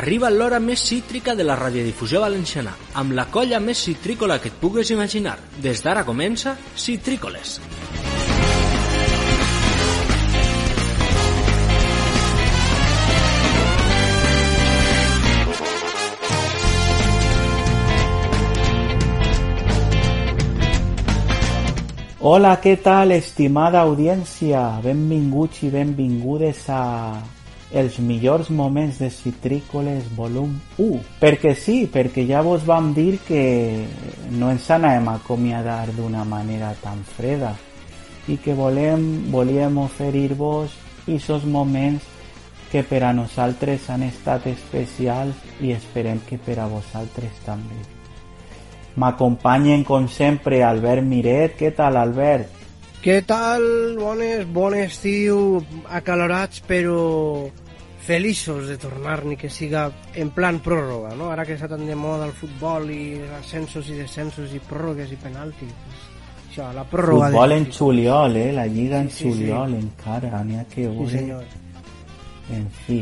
arriba l'hora més cítrica de la radiodifusió valenciana, amb la colla més citrícola que et pugues imaginar. Des d'ara comença Citrícoles. Hola, què tal, estimada audiència? Benvinguts i benvingudes a els millors moments de Citrícoles volum 1. Perquè sí, perquè ja vos vam dir que no ens anàvem a acomiadar d'una manera tan freda i que volem, volíem oferir-vos aquests moments que per a nosaltres han estat especials i esperem que per a vosaltres també. M'acompanyen, com sempre, Albert Miret. Què tal, Albert? Què tal? Bones, bon estiu, acalorats, però feliços de tornar, ni que siga en plan pròrroga, no? Ara que està tan de moda el futbol i ascensos i descensos i pròrrogues i penaltis. Això, la pròrroga... Futbol de... en juliol, eh? La lliga en sí, sí, juliol sí. encara, n'hi ha que veure. Sí, senyor. En fi.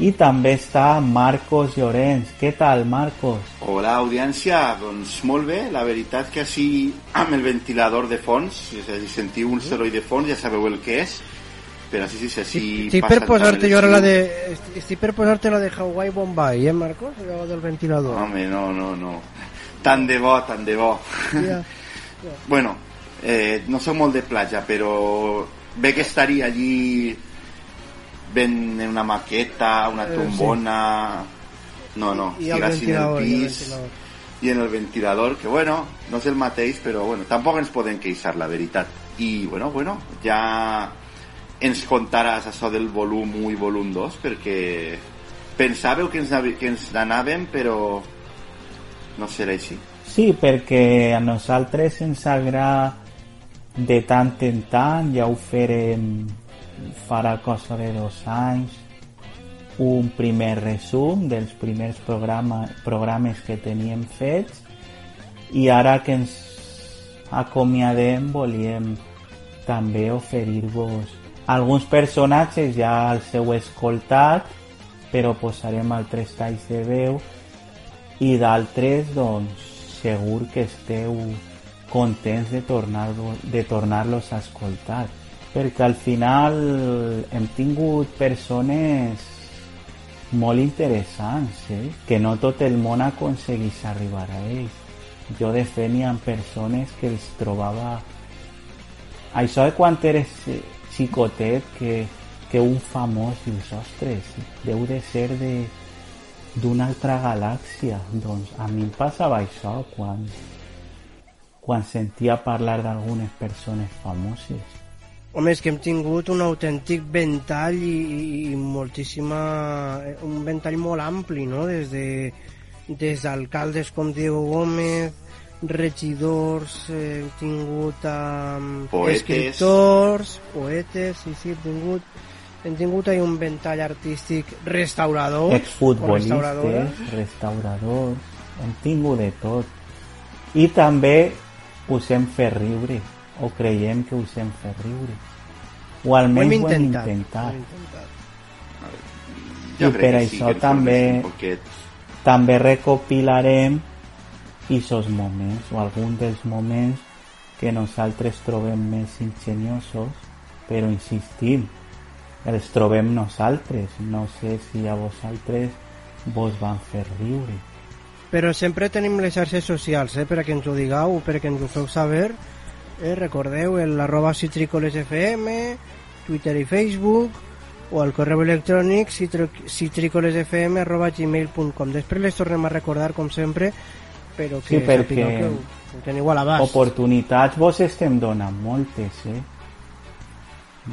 I també està Marcos Llorenç. Què tal, Marcos? Hola, audiència. Doncs molt bé. La veritat que així, amb el ventilador de fons, dir, sentiu un soroll de fons, ja sabeu el que és, però sí, sí, sí, estic per posar-te jo ara la de... Estic per posar-te la de Hawaii Bombay, eh, Marcos? Allò del ventilador. Home, no, no, no. Tant de bo, tant de bo. Ja, ja. bueno, eh, no soc molt de platja, però bé que estaria allí ven una maqueta, una trombona... No, no, el estic en el pis i en el ventilador, que bueno, no és el mateix, però bueno, tampoc ens podem queixar, la veritat. I bueno, bueno, ja ens contaràs això del volum 1 i volum 2, perquè pensàveu que ens, que ens n'anàvem, però no serà així. Sí, perquè a nosaltres ens agrada de tant en tant, ja ho farem farà cosa de dos anys, un primer resum dels primers programa, programes que teníem fets i ara que ens acomiadem volíem també oferir-vos alguns personatges ja els heu escoltat però posarem altres talls de veu i d'altres doncs segur que esteu contents de tornar-los tornar a escoltar perquè al final hem tingut persones molt interessants, eh? que no tot el món aconseguís arribar a ells. Jo de fet n'hi persones que els trobava... Això de quan eres xicotet, que, que un famós, dius, ostres, deu de ser de d'una altra galàxia. Doncs a mi em passava això quan, quan sentia parlar d'algunes persones famoses. Home, és que hem tingut un autèntic ventall i, i, i moltíssima... un ventall molt ampli, no? Des de des d'alcaldes com Diego Gómez, regidors, eh, hem tingut um, Poetes. escriptors, poetes, sí, sí, hem tingut, hem tingut ahí un ventall artístic, restauradors, o exfutbolistes, restauradors, hem tingut de tot. I també us hem fet riure, o creiem que us hem fet riure. O Ho almenys ho hem intentat. Ho hem intentat. Jo I per això sí, també-. També recopilarem aquests moments, o alguns dels moments que nosaltres trobem més ingeniosos, però insistim, els trobem nosaltres. No sé si a vosaltres vos van fer riure. Però sempre tenim les xarxes socials, eh, per a que ens ho digueu, per a que ens ho feu saber. Eh, recordeu el arroba citricolesfm, Twitter i Facebook, o el correu electrònic citricolesfm arroba gmail.com. Després les tornem a recordar, com sempre, però que Sí, perquè que ho, ho teniu a l'abast. Oportunitats vos estem donant moltes, eh?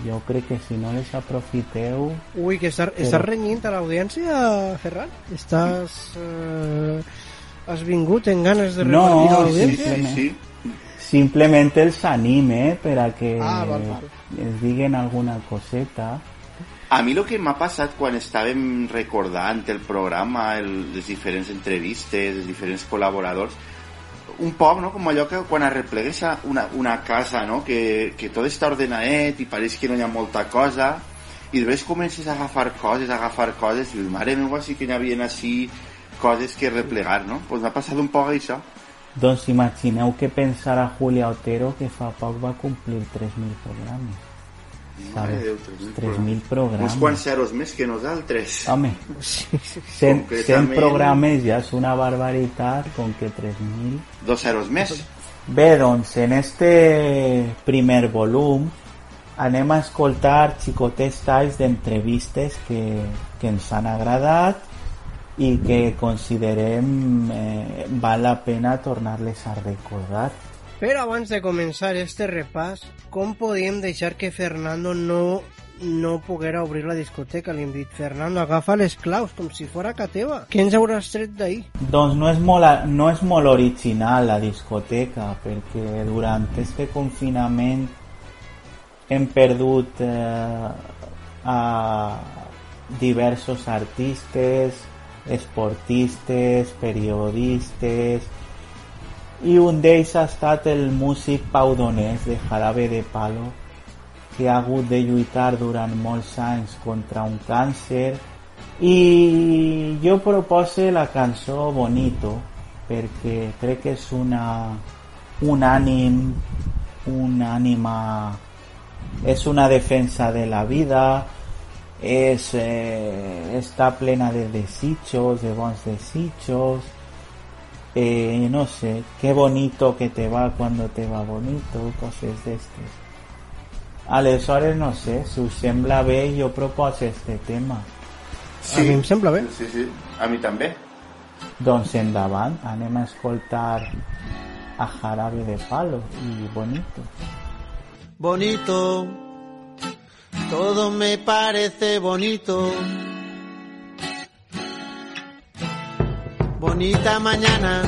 Jo crec que si no les aprofiteu... Ui, que està, estàs renyint a l'audiència, Ferran? Estàs... Eh, has vingut en ganes de No, repartir Sí, l'audiència? sí, sí. Simplement els anime per a que Ah, val, val. ens diguen alguna coseta. A mi el que m'ha passat quan estàvem recordant el programa, el, les diferents entrevistes, els diferents col·laboradors, un poc, no? com allò que quan arreplegues una, una casa, no? que, que tot està ordenadet i pareix que no hi ha molta cosa, i després comences a agafar coses, a agafar coses, i dius, mare meva, sí que n'hi havia així coses que replegar, no? Doncs pues m'ha passat un poc això. Doncs imagineu què pensarà Julia Otero que fa poc va complir 3.000 programes. Mare Déu, 3.000 programes. Uns quants zeros més que nosaltres. Home, 100, 100 Concretament- programes ja és una barbaritat, com que 3.000... Dos zeros més. Bé, doncs, en este primer volum anem a escoltar xicotets talls d'entrevistes que, que ens han agradat i que considerem eh, val la pena tornar-les a recordar. Però abans de començar este repàs, com podíem deixar que Fernando no no poguera obrir la discoteca? Li hem dit, Fernando, agafa les claus, com si fora ca teva. Què ens hauràs tret d'ahir? Doncs no és, molt, no és molt original la discoteca, perquè durant este confinament hem perdut eh, a diversos artistes, esportistes, periodistes, i un d'ells ha estat el músic Pau Donés de Jarabe de Palo, que ha hagut de lluitar durant molts contra un càncer. I jo propose la cançó Bonito perquè crec que és una un ànim un ànima és una defensa de la vida és, eh, està plena de desitjos de bons desitjos eh, no sé qué bonito que te va cuando te va bonito coses d'estes aleshores no sé si us sembla bé jo proposo este tema A mi em sembla bé. Sí, sí, a mi també. Doncs endavant, anem a escoltar a Jarabe de Palo y Bonito. bonito, todo me parece bonito. Bonita mañana,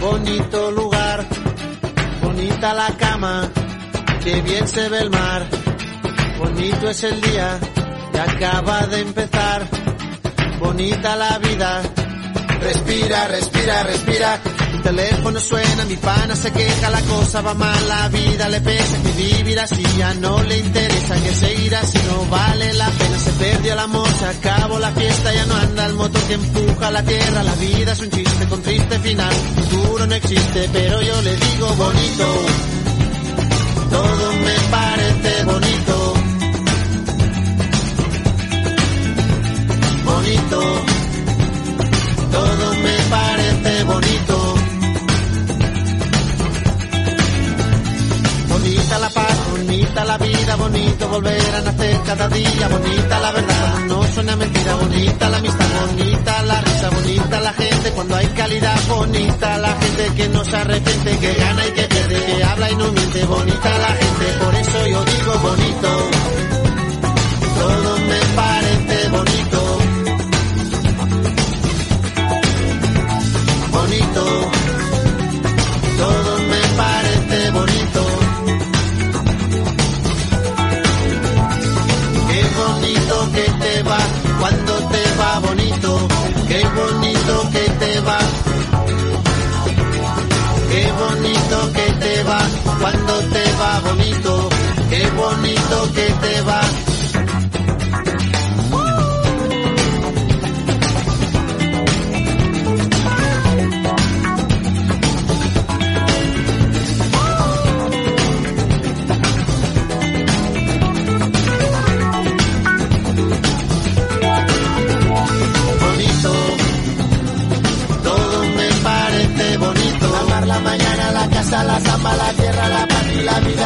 bonito lugar, bonita la cama, que bien se ve el mar. Bonito es el día que acaba de empezar, bonita la vida. Respira, respira, respira. Teléfono suena, mi pana se queja, la cosa va mal, la vida le pesa, que vivir así ya no le interesa, que seguir así no vale la pena. Se perdió el amor, se acabó la fiesta, ya no anda el motor que empuja la tierra. La vida es un chiste con triste final, futuro no existe, pero yo le digo bonito. Todo me parece bonito. Bonito. Bonita la vida, bonito volver a nacer cada día, bonita la verdad, no suena mentira, bonita la amistad, bonita la risa, bonita la gente cuando hay calidad, bonita la gente que no se arrepiente, que gana y que pierde, que habla y no miente, bonita la gente, por eso yo digo bonito.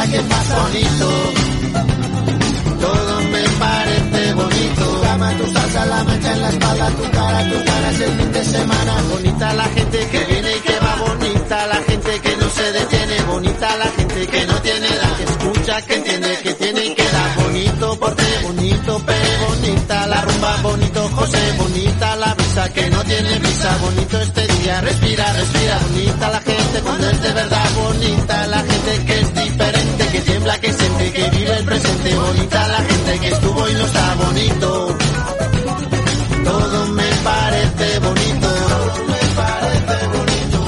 Que pasa bonito. Todo me parece bonito. Tu cama, tu salsa, la mancha en la espalda, tu cara, tus ganas el fin de semana. Bonita la gente que viene y que va bonita, la gente que no se detiene, bonita la gente que no tiene edad, que escucha, que entiende, que tiene y que da bonito porte, bonito pere, bonita la rumba, bonito José, bonita la brisa que no tiene brisa, bonito este día, respira, respira, bonita la gente cuando es de verdad, bonita la gente que es diferente, que tiembla, que siente, que vive el presente, bonita la gente que estuvo y no está bonito. Todo me parece bonito. Todo me parece bonito.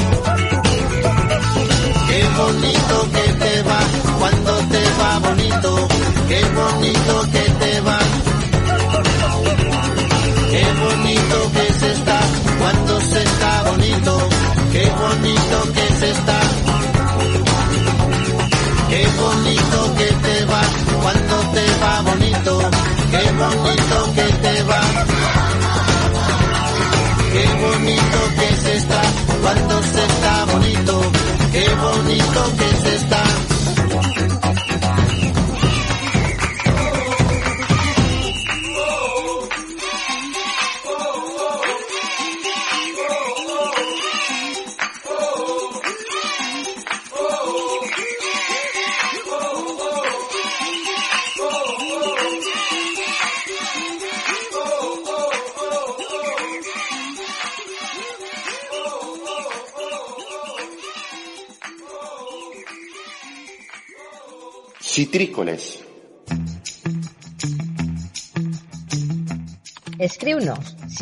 Qué bonito que te va cuando te va bonito. Qué bonito que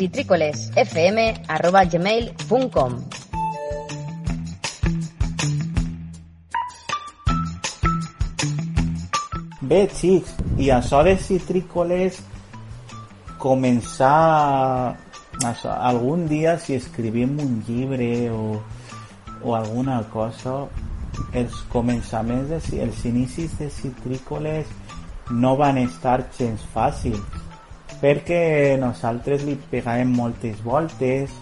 Escriu-nos citrícolesfm.gmail.com Bé, xics, i això de citrícoles començar això, algun dia si escrivim un llibre o, o alguna cosa els començaments de, els inicis de citrícoles no van estar gens fàcils perquè nosaltres li pegàvem moltes voltes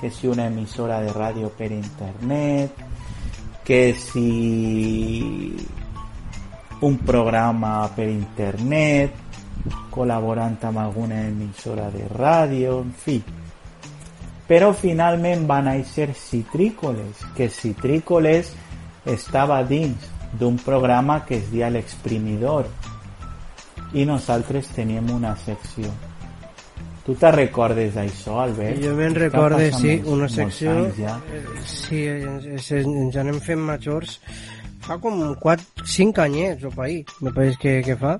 que si una emissora de ràdio per internet que si un programa per internet col·laborant amb alguna emissora de ràdio, en fi. Però finalment van néixer Citrícoles, que Citrícoles estava dins d'un programa que es dia L'Exprimidor i nosaltres teníem una secció. Tu te recordes d'això, Albert? Jo me'n Està recorde, sí, molts- una secció... Ja. eh, Sí, ens, ens, ens anem fent majors fa com 4, 5 anyets o ahí, me pareix que, que fa.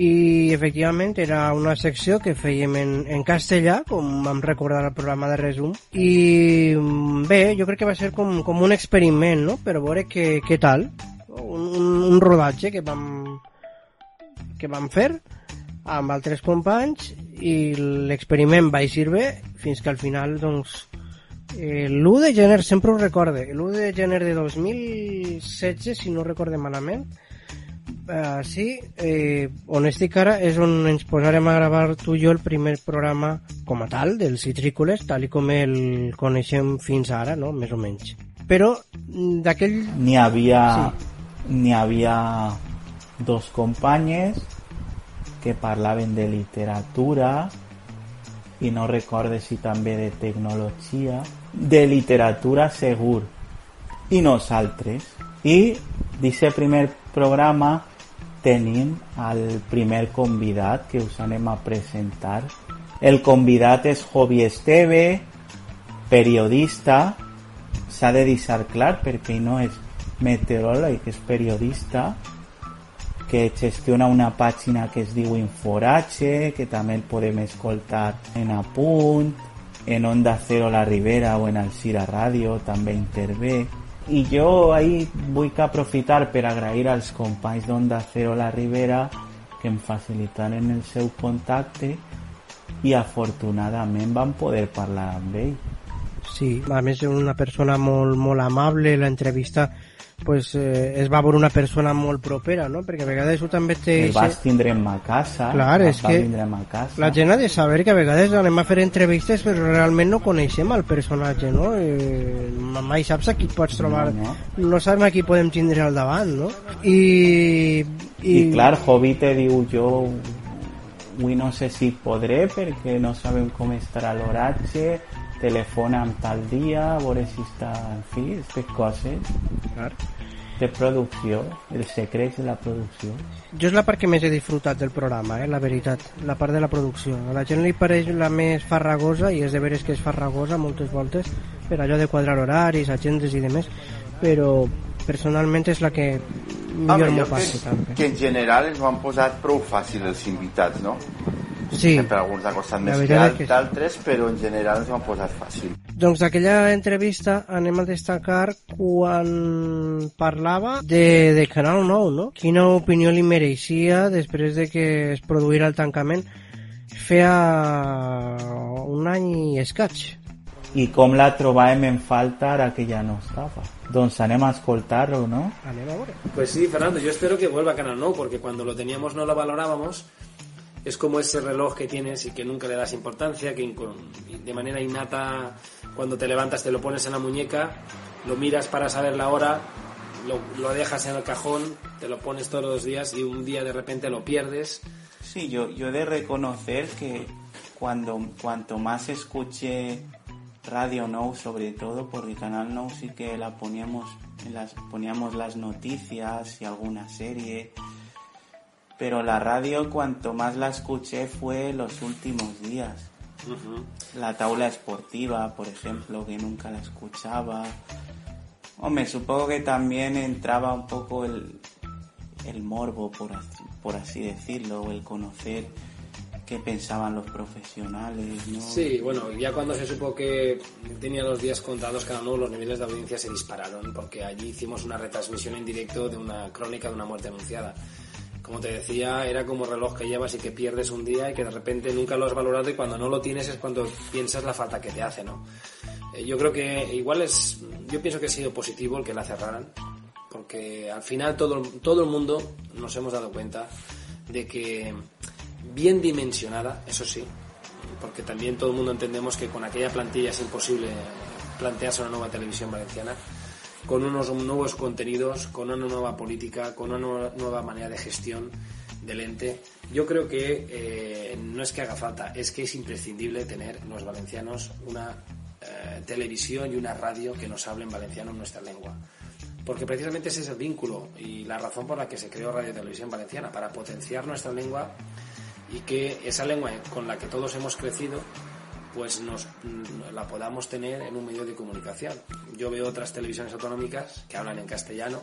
I efectivament era una secció que fèiem en, en castellà, com vam recordar el programa de resum. I bé, jo crec que va ser com, com un experiment, no?, per veure què, què tal. Un, un, un rodatge que vam, que vam fer amb altres companys i l'experiment va eixir bé fins que al final doncs eh, l'1 de gener sempre ho recorde l'1 de gener de 2016 si no recorde malament eh, sí, eh, on estic ara és on ens posarem a gravar tu i jo el primer programa com a tal del Citrícoles tal i com el coneixem fins ara, no? més o menys però mm, d'aquell N'hi havia, n'hi havia dos companyes que parlaven de literatura i no recorde si també de tecnologia, de literatura segur, i nosaltres. I d'aquest primer programa tenim el primer convidat que us anem a presentar. El convidat és Jovi Esteve, periodista, s'ha de deixar clar perquè no és meteoròleg, és periodista que gestiona una pàgina que es diu Inforatge, que també el podem escoltar en Apunt, en Onda Cero La Ribera o en Alcira Ràdio, també intervé. I jo ahir vull que aprofitar per agrair als companys d'Onda Cero La Ribera que em facilitaren el seu contacte i afortunadament vam poder parlar amb ell. Sí, a més és una persona molt, molt amable, l'entrevista pues, eh, es va veure una persona molt propera, no? Perquè a vegades ho també té... El vas tindre a casa, Clar, és que a casa. La gent ha de saber que a vegades anem a fer entrevistes però realment no coneixem el personatge, no? Eh, mai saps a qui pots trobar. No, No, no sabem a qui podem tindre al davant, no? I... I, I clar, Hobby te diu jo avui no sé si podré perquè no sabem com estarà l'oratge, telefona amb tal dia, a veure si està... En fi, aquestes coses Clar. de producció, els secrets de la producció. Jo és la part que més he disfrutat del programa, eh, la veritat, la part de la producció. A la gent li pareix la més farragosa, i és de veres que és farragosa moltes voltes, per allò de quadrar horaris, agendes i demés, però personalment és la que millor Home, m'ho crec també. que en general ens ho han posat prou fàcil els invitats, no? Sí, Sempre alguns ha costat més que que sí. d'altres, però en general ens ho han posat fàcil. doncs d'aquella entrevista anem a destacar quan parlava de, de Canal 9, no? Quina opinió li mereixia després de que es produïra el tancament feia un any i escaig. I com la trobàvem en falta ara que ja no estava. Doncs anem a escoltar-ho, no? Anem a veure. Pues sí, Fernando, yo espero que vuelva a Canal No, porque cuando lo teníamos no lo valorábamos. Es como ese reloj que tienes y que nunca le das importancia, que de manera innata, cuando te levantas te lo pones en la muñeca, lo miras para saber la hora, lo, dejas en el cajón, te lo pones todos los días y un día de repente lo pierdes. Sí, yo, yo he de reconocer que cuando, cuanto más escuché Radio No, sobre todo, porque Canal No sí que la poníamos, las, poníamos las noticias y alguna serie, pero la radio cuanto más la escuché fue los últimos días. La tabla esportiva, por ejemplo, que nunca la escuchaba. Hombre, supongo que también entraba un poco el, el morbo, por así, por así decirlo, o el conocer qué pensaban los profesionales, ¿no? Sí, bueno, ya cuando se supo que tenía los días contados cada uno, los niveles de audiencia se dispararon, porque allí hicimos una retransmisión en directo de una crónica de una muerte anunciada. Como te decía, era como reloj que llevas y que pierdes un día y que de repente nunca lo has valorado y cuando no lo tienes es cuando piensas la falta que te hace, ¿no? Eh, yo creo que igual es, yo pienso que ha sido positivo el que la cerraran, porque al final todo, todo el mundo nos hemos dado cuenta de que bien dimensionada, eso sí, porque también todo el mundo entendemos que con aquella plantilla es imposible plantearse una nueva televisión valenciana, con unos nuevos contenidos, con una nueva política, con una nueva, manera de gestión del ente. Yo creo que eh, no es que haga falta, es que es imprescindible tener los valencianos una eh, televisión y una radio que nos hablen valenciano en nuestra lengua. Porque precisamente ese es el vínculo y la razón por la que se creó Radio Televisión Valenciana, para potenciar nuestra lengua y que esa lengua con la que todos hemos crecido pues nos la podamos tener en un medio de comunicación. Yo veo otras televisiones autonómicas que hablan en castellano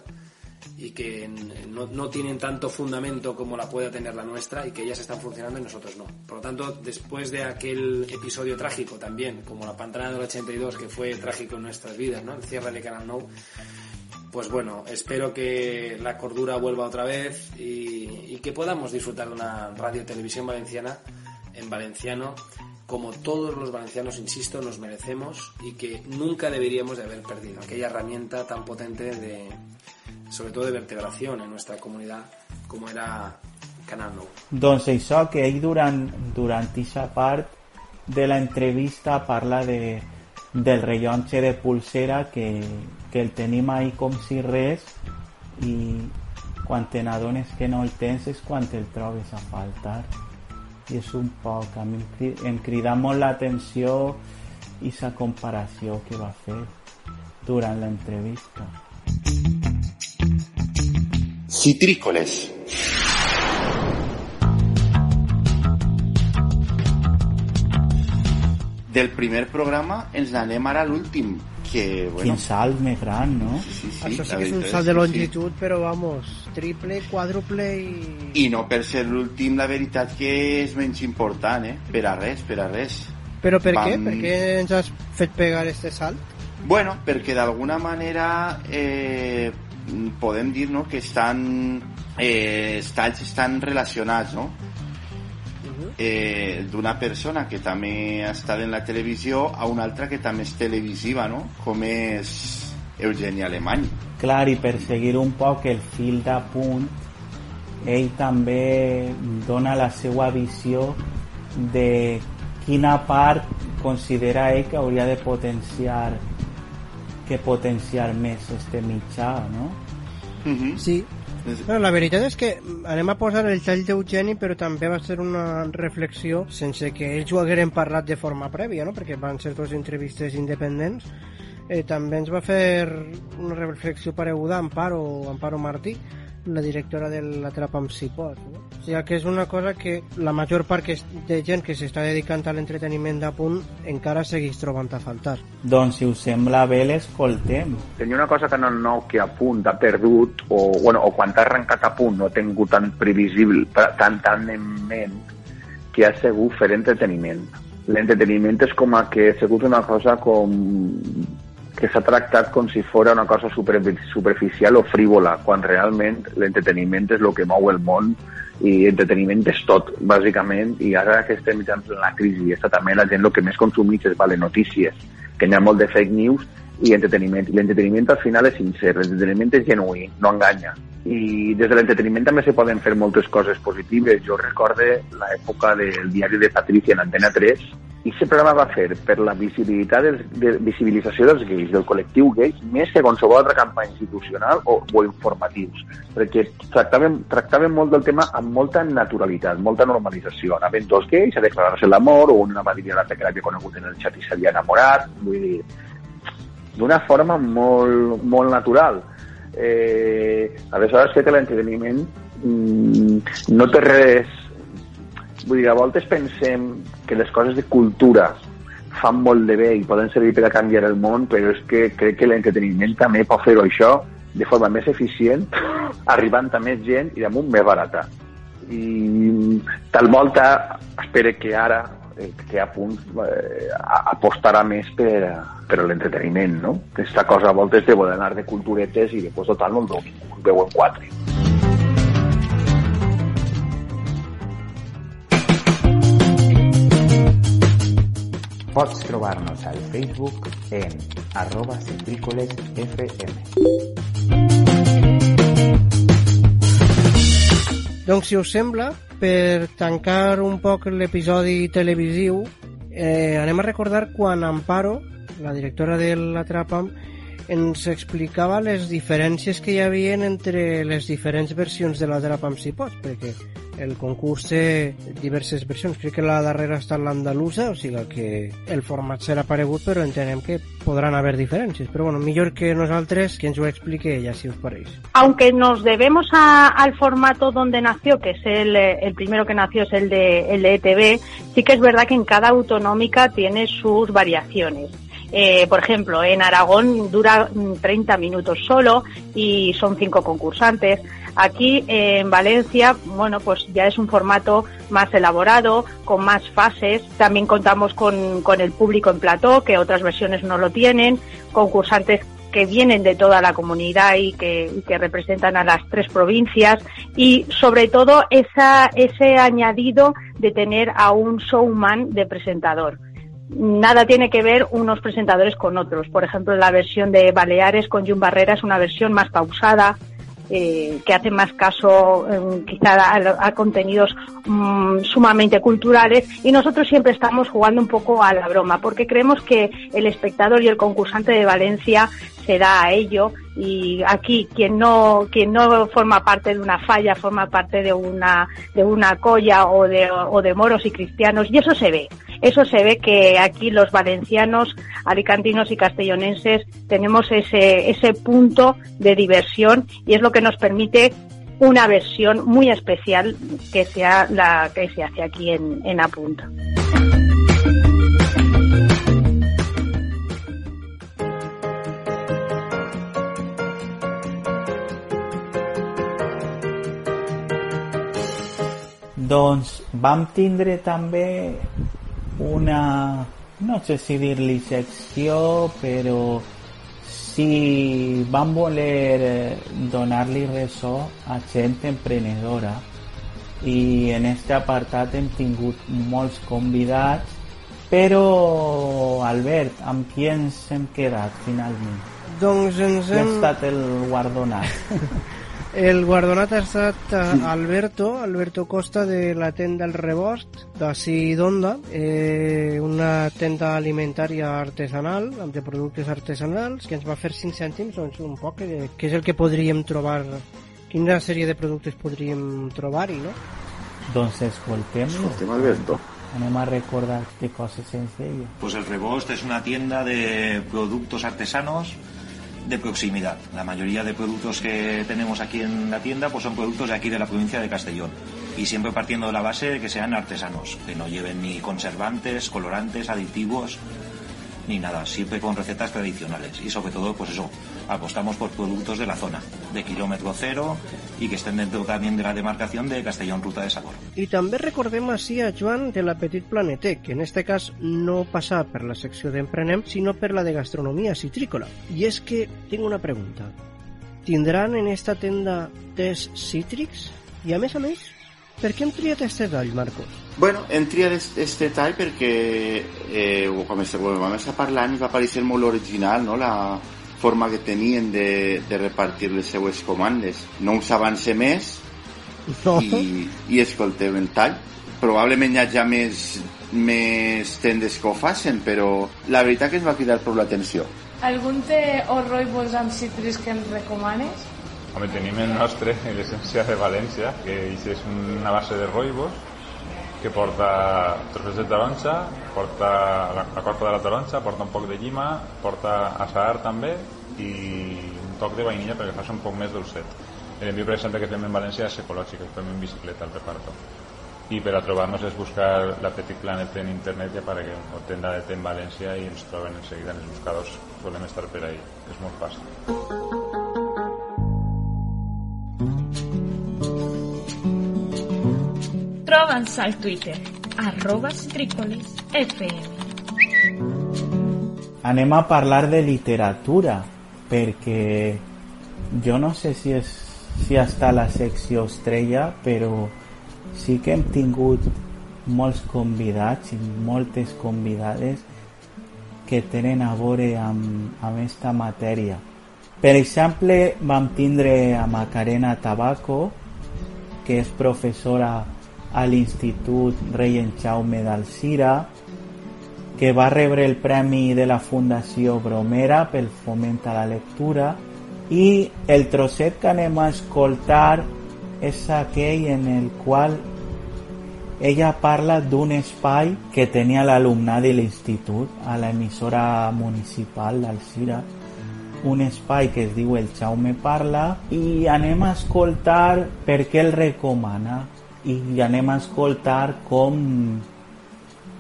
y que no, no, tienen tanto fundamento como la pueda tener la nuestra y que ellas están funcionando y nosotros no. Por lo tanto, después de aquel episodio trágico también, como la pantalla del 82, que fue trágico en nuestras vidas, ¿no? el cierre de Canal No, pues bueno, espero que la cordura vuelva otra vez y, que podamos disfrutar de una radio televisión valenciana en valenciano como todos los valencianos, insisto, nos merecemos y que nunca deberíamos de haber perdido aquella herramienta tan potente de, sobre todo de vertebración en nuestra comunitat com era Canal 9. Doncs això, que ell durant, durant aquesta part de la entrevista parla de, del rellotge de pulsera que, que el tenim ahí com si res i quan te n'adones que no el tens és quan el trobes a faltar i és un poc a mi em crida molt l'atenció i sa comparació que va fer durant Citrícoles. Del primer programa ens anem ara a l'últim que, bueno... Quin salt més gran, no? Sí, sí, sí, Això sí que és un salt de longitud, però vamos, triple, quàdruple i... Sí. I no per ser l'últim, la veritat que és menys important, eh? Per a res, per a res. Però per què? Vam- Per què ens has fet pegar este salt? Bueno, perquè d'alguna manera eh, podem dir no, que estan, eh, estan, estan relacionats, no? Eh, d'una persona que també ha estat en la televisió a una altra que també és televisiva, no? Com és Eugènia Alemany. Clar, i per seguir un poc el fil de punt, ell també dona la seva visió de quina part considera ell que hauria de potenciar que potenciar més este mitjà, no? Uh -huh. Sí. Bueno, la veritat és que anem a posar el tall d'Eugeni, però també va ser una reflexió sense que ells ho hagueren parlat de forma prèvia, no? perquè van ser dos entrevistes independents. Eh, també ens va fer una reflexió pareguda a Amparo, Amparo Martí, la directora de l'Atrapa'm si pot. No? O sigui que és una cosa que la major part que, de gent que s'està dedicant a l'entreteniment de punt encara segueix trobant a faltar. Doncs si us sembla bé l'escoltem. tenia una cosa que el nou que a punt ha perdut o, bueno, o quan t'ha arrencat a punt no ha tingut tan previsible tan, tan en ment que ha sigut fer entreteniment l'entreteniment és com a que ha sigut una cosa com que s'ha tractat com si fos una cosa super, superficial o frívola, quan realment l'entreteniment és el que mou el món i entreteniment és tot, bàsicament, i ara que estem en la crisi, està també la gent el que més consumeix és vale, notícies, que n'hi ha molt de fake news i entreteniment. I l'entreteniment al final és sincer, l'entreteniment és genuí, no enganya. I des de l'entreteniment també se poden fer moltes coses positives. Jo recorde l'època del diari de Patricia en Antena 3 i aquest programa va fer per la visibilitat dels, de visibilització dels gais, del col·lectiu gais, més que qualsevol altra campanya institucional o, o informatius, perquè tractaven, tractaven molt del tema amb molta naturalitat, molta normalització. Anaven dos gais a declarar-se l'amor, o una va dir l'altra que l'havia conegut en el xat i s'havia enamorat, vull dir, d'una forma molt, molt natural. Eh, aleshores que l'entreteniment mm, no té res vull dir, a voltes pensem que les coses de cultura fan molt de bé i poden servir per a canviar el món, però és que crec que l'entreteniment també pot fer-ho això de forma més eficient, arribant a més gent i damunt més barata. I tal volta espero que ara eh, que a punt eh, apostarà més per, per l'entreteniment, no? Aquesta cosa a voltes de voler anar de culturetes i després total no el veuen quatre. Pots trobar-nos al Facebook en arroba. Doncs, si us sembla, per tancar un poc l'episodi televisiu, eh, anem a recordar quan Amparo, la directora de l'Atrapam, ens explicava les diferències que hi havia entre les diferents versions de l'Atrapam si pots, perquè el concurs té diverses versions. Crec que la darrera ha estat l'andalusa, o sigui que el format serà paregut, però entenem que podran haver diferències. Però bueno, millor que nosaltres que ens ho explique ella, si us pareix. Aunque nos debemos a, al formato donde nació, que es el, el primero que nació es el de, el de ETV, sí que es verdad que en cada autonómica tiene sus variaciones. Eh, por ejemplo, en Aragón dura 30 minutos solo y son cinco concursantes. Aquí eh, en Valencia, bueno, pues ya es un formato más elaborado, con más fases. También contamos con, el público en plató, que otras versiones no lo tienen, concursantes que vienen de toda la comunidad y que, y que representan a las tres provincias y sobre todo esa, ese añadido de tener a un showman de presentador nada tiene que ver unos presentadores con otros. Por ejemplo, la versión de Baleares con Jun Barrera es una versión más pausada, eh, que hace más caso eh, quizá a, a contenidos mm, sumamente culturales y nosotros siempre estamos jugando un poco a la broma porque creemos que el espectador y el concursante de Valencia se da a ello y aquí quien no quien no forma parte de una falla forma parte de una de una colla o de, o de moros y cristianos y eso se ve eso se ve que aquí los valencianos alicantinos y castellonenses tenemos ese ese punto de diversión y es lo que nos permite una versión muy especial que sea la que se hace aquí en, en Apunt. Doncs vam tindre també una, no sé si dir-li secció, però si vam voler eh, donar-li ressò a gent emprenedora i en este apartat hem tingut molts convidats però Albert, amb qui ens hem quedat finalment? Doncs ens Qui ha hem... estat el guardonat? El guardonat ha estat Alberto, Alberto Costa de la tenda El Rebost, d'ací d'Onda, eh, una tenda alimentària artesanal, amb de productes artesanals, que ens va fer 5 cèntims, doncs un poc, eh, què és el que podríem trobar, quina sèrie de productes podríem trobar-hi, no? doncs escoltem-lo. Escoltem Alberto. Anem a recordar de coses sencillas. Pues el Rebost es una tienda de productos artesanos de proximidad. La mayoría de productos que tenemos aquí en la tienda pues son productos de aquí de la provincia de Castellón. Y siempre partiendo de la base de que sean artesanos, que no lleven ni conservantes, colorantes, aditivos, ni nada, siempre con recetas tradicionales. Y sobre todo, pues eso, apostamos por productos de la zona, de kilómetro cero y que estén dentro también de la demarcación de Castellón Ruta de Sabor. I també recordem així a Joan de la Petit Planetec, que en este cas no passa per la secció d'Emprenem, sinó per la de gastronomia citrícola. I és que tinc una pregunta. Tindran en esta tenda tés cítrics? I a més a més, per què hem triat este tall, Marcos? Bueno, hem triat aquest tall perquè eh, quan, es, quan vam estar parlant va parecer molt original no? la forma que tenien de, de repartir les seues comandes. No us avance més No. i, i escolteu el tall. Probablement hi ha ja més, més tendes que ho facin, però la veritat que ens va cridar prou l'atenció. Algun té o roibos amb cítrics que ens recomanes? Home, tenim el nostre, l'essència de València, que és una base de roibos, que porta trossos de taronja, porta la, la corpa de la taronja, porta un poc de llima, porta assaar també i un toc de vainilla perquè fa un poc més dolcet. L'envio, per exemple, que fem en València és ecològic, el fem en bicicleta al reparto. I per a trobar-nos és buscar la Petit Planet en internet i apareguem, o tenda de en València i ens troben en seguida en els buscadors, solem estar per ahí, és molt fàcil. Trobant-se al Twitter, arroba citricolesfm. Anem a parlar de literatura, perquè jo no sé si, és, si està la secció estrella, però sí que hem tingut molts convidats i moltes convidades que tenen a veure amb, amb esta matèria. Per exemple, vam tindre a Macarena Tabaco, que és professora a l'Institut Rei en Jaume d'Alcira, que va rebre el premi de la Fundació Bromera pel foment a la lectura i el trosset que anem a escoltar és aquell en el qual ella parla d'un espai que tenia l'alumnat de l'institut a l'emissora municipal d'Alcira. Un espai que es diu El Jaume Parla i anem a escoltar per què el recomana i anem a escoltar com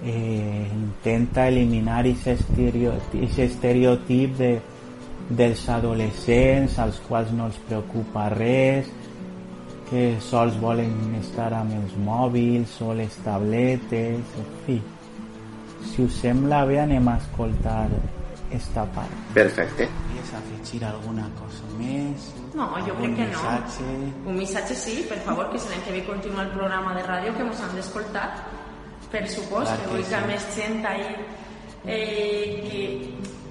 eh, intenta eliminar aquest estereotip, de, dels adolescents als quals no els preocupa res que sols volen estar amb els mòbils o les tabletes en fi si us sembla bé anem a escoltar esta part Perfecte. Vols afegir alguna cosa més? No, jo crec que no. missatge? Un missatge sí, per favor, que l'any que ve continua el programa de ràdio que ens han d'escoltar. Per supost, Clar que que vull que sí. més gent ahí eh, que,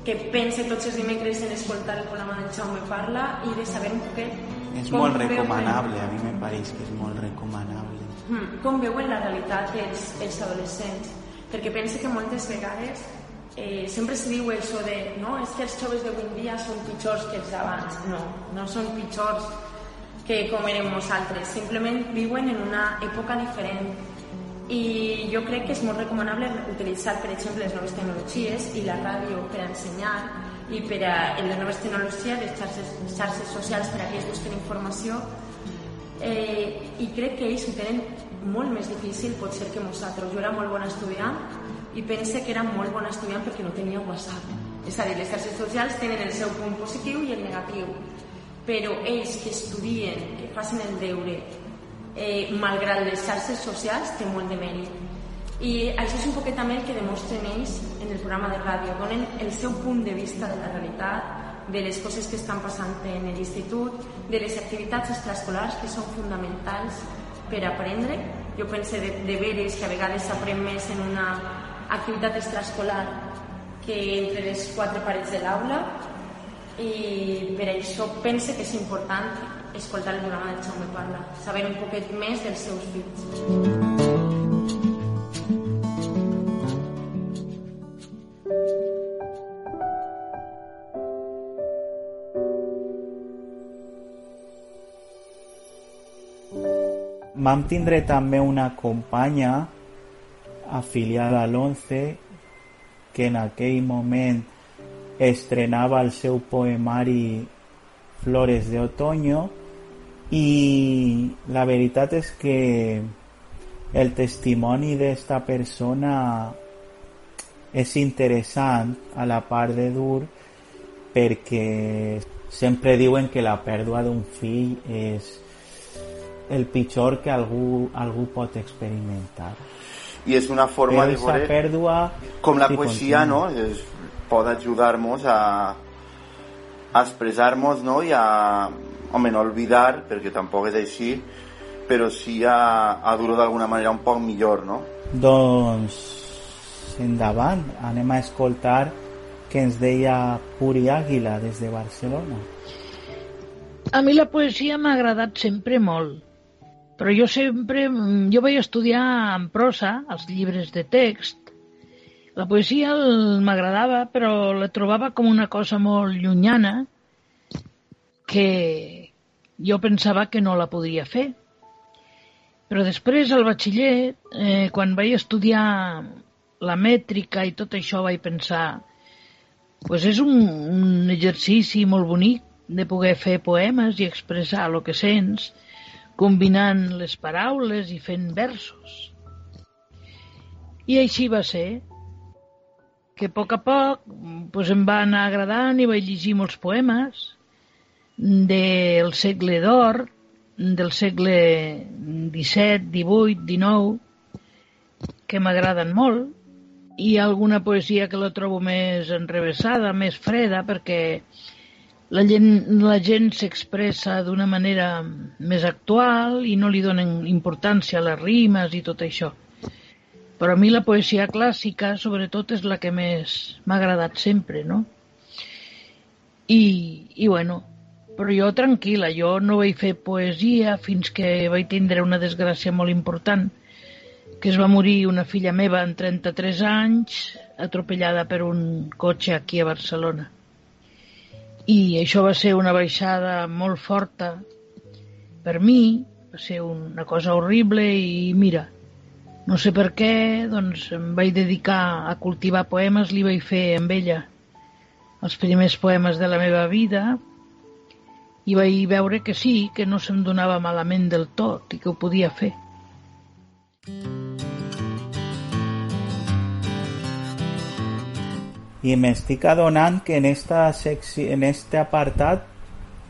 que pense tots els dimecres en escoltar el programa d'en Jaume Parla i de saber un poquet És com molt recomanable, a mi me pareix que és molt recomanable. Mm, com veuen la realitat els, els adolescents perquè pense que moltes vegades eh, sempre se diu això de no, és que els joves d'avui dia són pitjors que els d'abans. No, no són pitjors que com érem nosaltres. Simplement viuen en una època diferent. I jo crec que és molt recomanable utilitzar per exemple les noves tecnologies i la ràdio per ensenyar i per a en les noves tecnologies les xarxes, xarxes socials per a que ells busquen informació. Eh, i crec que ells ho tenen molt més difícil potser que nosaltres. Jo era molt bona estudiant i pense que era molt bona estudiant perquè no tenia WhatsApp. És a dir, les xarxes socials tenen el seu punt positiu i el negatiu, però ells que estudien, que facin el deure, eh, malgrat les xarxes socials, té molt de mèrit. I això és un poquet també el que demostren ells en el programa de ràdio. Donen el seu punt de vista de la realitat, de les coses que estan passant en l'institut, de les activitats extraescolars que són fonamentals per aprendre. Jo penso de, de veres que a vegades s'aprèn més en una activitat extraescolar que entre les quatre parets de l'aula i per això pense que és important escoltar el programa de Jaume Parla, saber un poquet més dels seus fills. Vam tindre també una companya afiliada a l'11 que en aquell moment estrenava el seu poemari Flores de Otoño i la veritat és que el testimoni d'esta persona és interessant a la part de dur perquè sempre diuen que la pèrdua d'un fill és el pitjor que algú, algú pot experimentar. I és una forma Però de veure pèrdua... com la poesia continua. no? es, pot ajudar-nos a, a expressar-nos no? i a, home, no olvidar, perquè tampoc és així, però sí a, a dur-ho d'alguna manera un poc millor, no? Doncs endavant, anem a escoltar què ens deia Puri Àguila des de Barcelona. A mi la poesia m'ha agradat sempre molt, però jo sempre, mm, jo vaig estudiar en prosa, els llibres de text. La poesia m'agradava, però la trobava com una cosa molt llunyana que jo pensava que no la podria fer. Però després, al batxiller, eh, quan vaig estudiar la mètrica i tot això, vaig pensar pues és un, un exercici molt bonic de poder fer poemes i expressar el que sents, combinant les paraules i fent versos. I així va ser, que a poc a poc pues, em va anar agradant i vaig llegir molts poemes del segle d'or, del segle XVII, XVIII, XIX, que m'agraden molt. Ha alguna poesia que la trobo més enrevessada, més freda, perquè la gent, s'expressa d'una manera més actual i no li donen importància a les rimes i tot això. Però a mi la poesia clàssica, sobretot, és la que més m'ha agradat sempre, no? I, i bueno, però jo tranquil·la, jo no vaig fer poesia fins que vaig tindre una desgràcia molt important, que es va morir una filla meva en 33 anys, atropellada per un cotxe aquí a Barcelona. I això va ser una baixada molt forta per mi, va ser una cosa horrible i mira, no sé per què, doncs em vaig dedicar a cultivar poemes, li vaig fer amb ella els primers poemes de la meva vida i vaig veure que sí, que no se'm donava malament del tot i que ho podia fer. I m'estic adonant que en, esta secció, en este apartat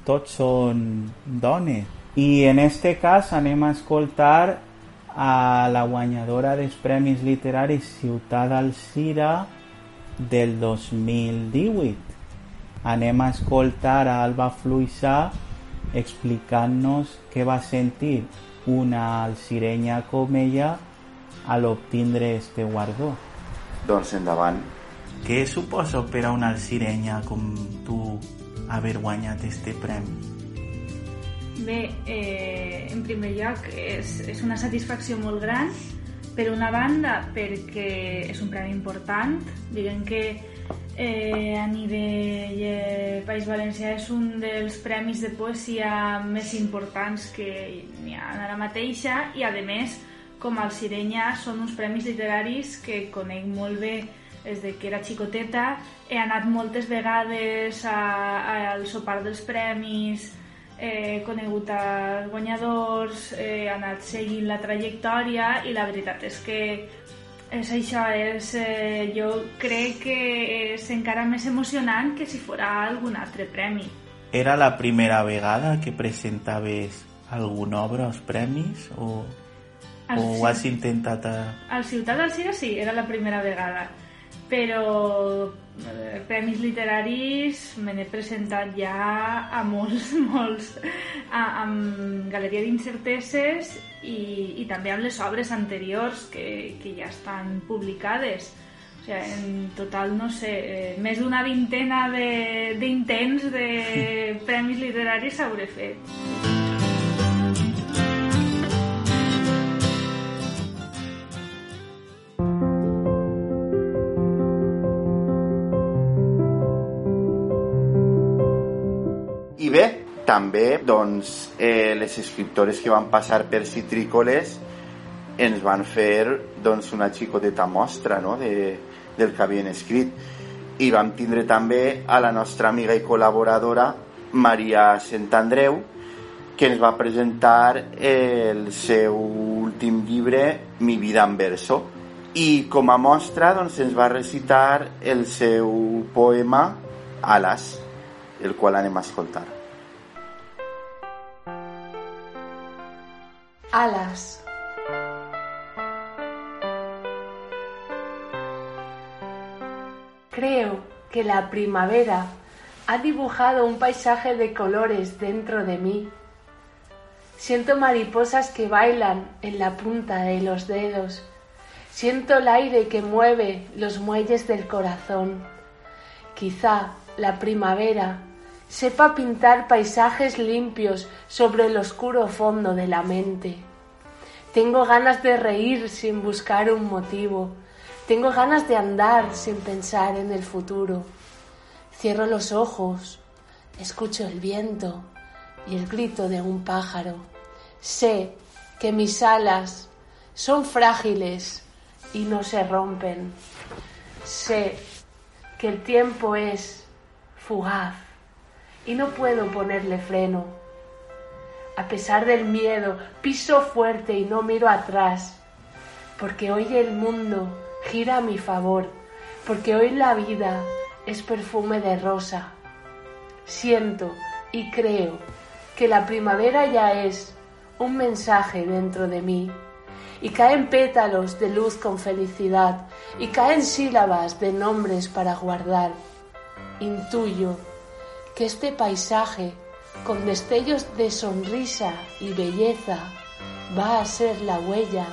tots són dones. I en este cas anem a escoltar a la guanyadora dels Premis Literaris Ciutat Alcira del 2018. Anem a escoltar a Alba Fluissà explicant-nos va sentir una alcirenya com ella a l'obtindre este guardó. Doncs endavant. Què suposa per a una alcirenya com tu haver guanyat este premi? Bé, eh, en primer lloc, és, és una satisfacció molt gran, per una banda, perquè és un premi important, diguem que eh, a nivell eh, País Valencià és un dels premis de poesia més importants que n'hi ha ara mateixa i, a més, com al Sirenya, són uns premis literaris que conec molt bé des de que era xicoteta. He anat moltes vegades a, a, al sopar dels premis, he conegut els guanyadors, he anat seguint la trajectòria i la veritat és que és això, és, eh, jo crec que és encara més emocionant que si fora algun altre premi. Era la primera vegada que presentaves alguna obra als premis o, o ho has intentat a... Al Ciutat del Cira sí, era la primera vegada però premis literaris me n'he presentat ja a molts, molts, a, amb Galeria d'Incerteses i, i també amb les obres anteriors que, que ja estan publicades. O sigui, en total, no sé, eh, més d'una vintena d'intents de, de premis literaris s'hauré fet. També doncs, eh, les escriptores que van passar per Citrícoles ens van fer doncs, una xicoteta mostra no? de, del que havien escrit i vam tindre també a la nostra amiga i col·laboradora Maria Santandreu que ens va presentar el seu últim llibre Mi vida en verso i com a mostra doncs, ens va recitar el seu poema Alas el qual anem a escoltar Alas. Creo que la primavera ha dibujado un paisaje de colores dentro de mí. Siento mariposas que bailan en la punta de los dedos. Siento el aire que mueve los muelles del corazón. Quizá la primavera sepa pintar paisajes limpios sobre el oscuro fondo de la mente. Tengo ganas de reír sin buscar un motivo. Tengo ganas de andar sin pensar en el futuro. Cierro los ojos, escucho el viento y el grito de un pájaro. Sé que mis alas son frágiles y no se rompen. Sé que el tiempo es fugaz y no puedo ponerle freno. A pesar del miedo, piso fuerte y no miro atrás, porque hoy el mundo gira a mi favor, porque hoy la vida es perfume de rosa. Siento y creo que la primavera ya es un mensaje dentro de mí y caen pétalos de luz con felicidad, y caen sílabas de nombres para guardar. Intuyo que este paisaje, con destellos de sonrisa y belleza, va a ser la huella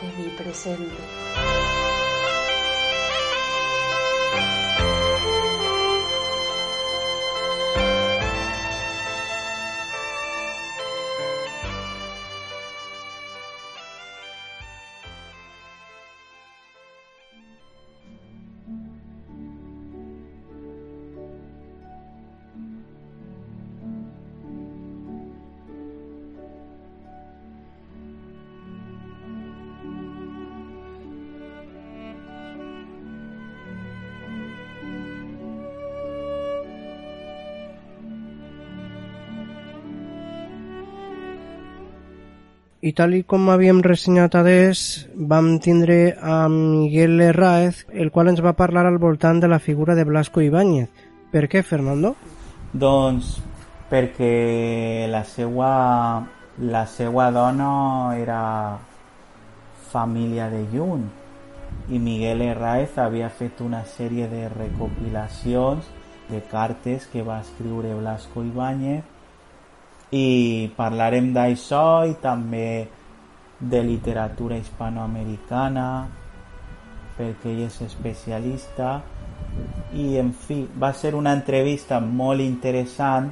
de mi presente. I tal com havíem ressenyat adés, vam tindre a Miguel Herráez, el qual ens va parlar al voltant de la figura de Blasco Ibáñez. Per què, Fernando? Doncs perquè la seva, la seva dona era família de Jun i Miguel Herráez havia fet una sèrie de recopilacions de cartes que va escriure Blasco Ibáñez i parlarem d'això i també de literatura hispanoamericana perquè ell és especialista. I en fi, va ser una entrevista molt interessant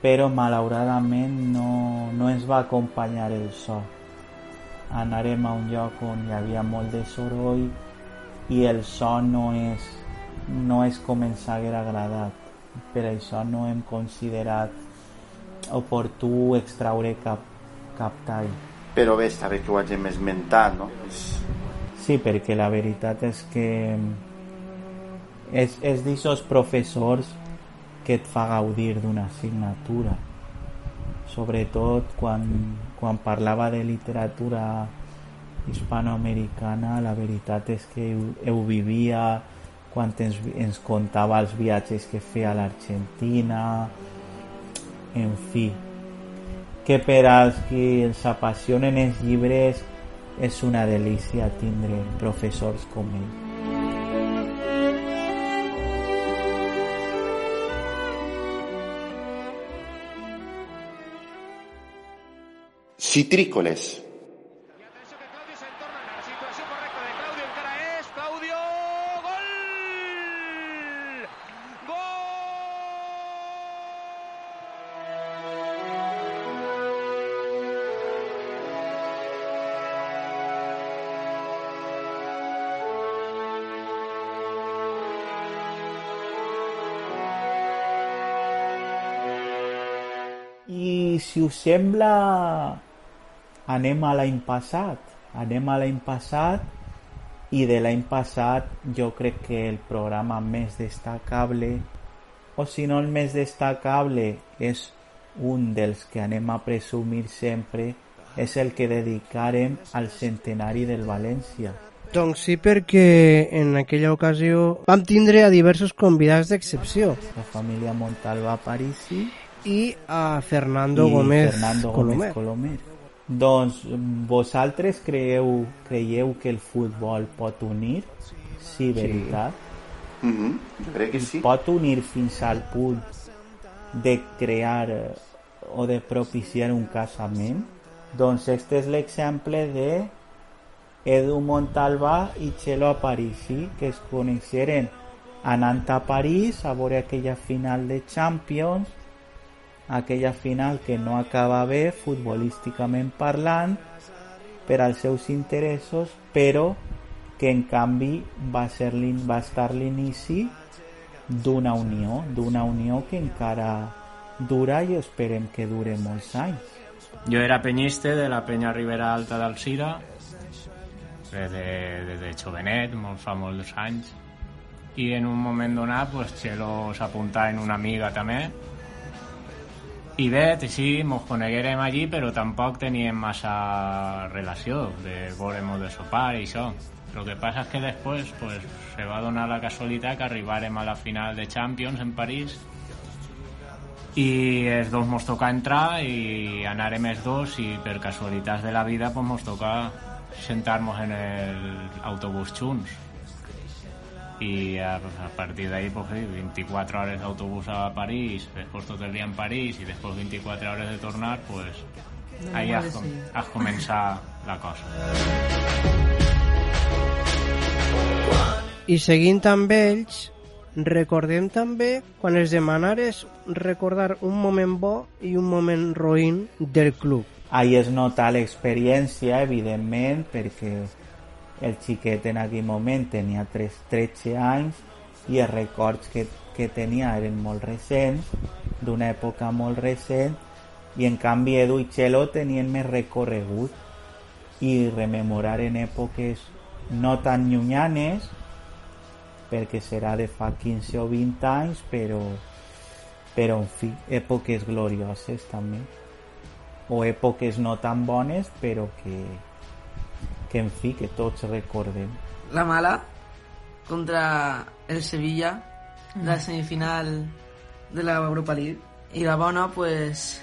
però malauradament no, no ens va acompanyar el so. Anarem a un lloc on hi havia molt de soroll i el so no és, no és com ens haguera agradat. Per això no hem considerat oportú extraure cap, cap tall. Però bé, està bé que ho hagin esmentat, no? Sí, perquè la veritat és que és, és d'aixòs professors que et fa gaudir d'una assignatura sobretot quan, quan parlava de literatura hispanoamericana la veritat és que ho, ho vivia quan ens, ens contava els viatges que feia a l'Argentina en fi. Que peralski, sa pasión en els llibres es una delicia tindre profesores como. Citrícoles. Us sembla, anem a l'any passat. Anem a l'any passat i de l'any passat jo crec que el programa més destacable, o si no el més destacable, és un dels que anem a presumir sempre, és el que dedicarem al centenari del València. Doncs sí, perquè en aquella ocasió vam tindre a diversos convidats d'excepció. La família Montalva Parisi i a Fernando i Gómez Fernando Colomer. Gómez Colomer. Doncs vosaltres creieu, creieu que el futbol pot unir? Sí, veritat? Mm -hmm. Jo crec que sí. Pot unir fins al punt de crear eh, o de propiciar un casament? Doncs este és l'exemple de Edu Montalbà i Chelo Aparici, que es coneixeren anant a París a veure aquella final de Champions aquella final que no acaba bé futbolísticament parlant per als seus interessos però que en canvi va, ser va estar l'inici d'una unió d'una unió que encara dura i esperem que dure molts anys. Jo era penyiste de la penya Ribera Alta d'Alcira des de, des de jovenet, molt fa molts anys i en un moment donat pues, Xelo s'apuntava en una amiga també i bé, sí, mos coneguérem allí, però tampoc teníem massa relació de veure de sopar i això. Lo que passa és que després pues, se va donar la casualitat que arribarem a la final de Champions en París i els dos mos toca entrar i anarem els dos i per casualitats de la vida pues, mos toca sentar-nos en l'autobús junts i a, a partir d'ahí pues, sí, 24 hores d'autobús a París després tot el dia en París i després 24 hores de tornar pues, No, ahí has, com, sí. has començat la cosa I seguint amb ells, recordem també quan els demanares recordar un moment bo i un moment roïn del club. Ahí es nota l'experiència, evidentment, perquè el xiquet en aquell moment tenia 3, 13 anys i els records que, que tenia eren molt recents, d'una època molt recent, i en canvi Edu i Txelo tenien més recorregut. I rememorar en èpoques no tan llunyanes, perquè serà de fa 15 o 20 anys, però, però en fi, èpoques glorioses també o èpoques no tan bones però que, que en fi, que tots recordem La mala contra el Sevilla, la Mm. semifinal de la Europa League. I la bona, pues,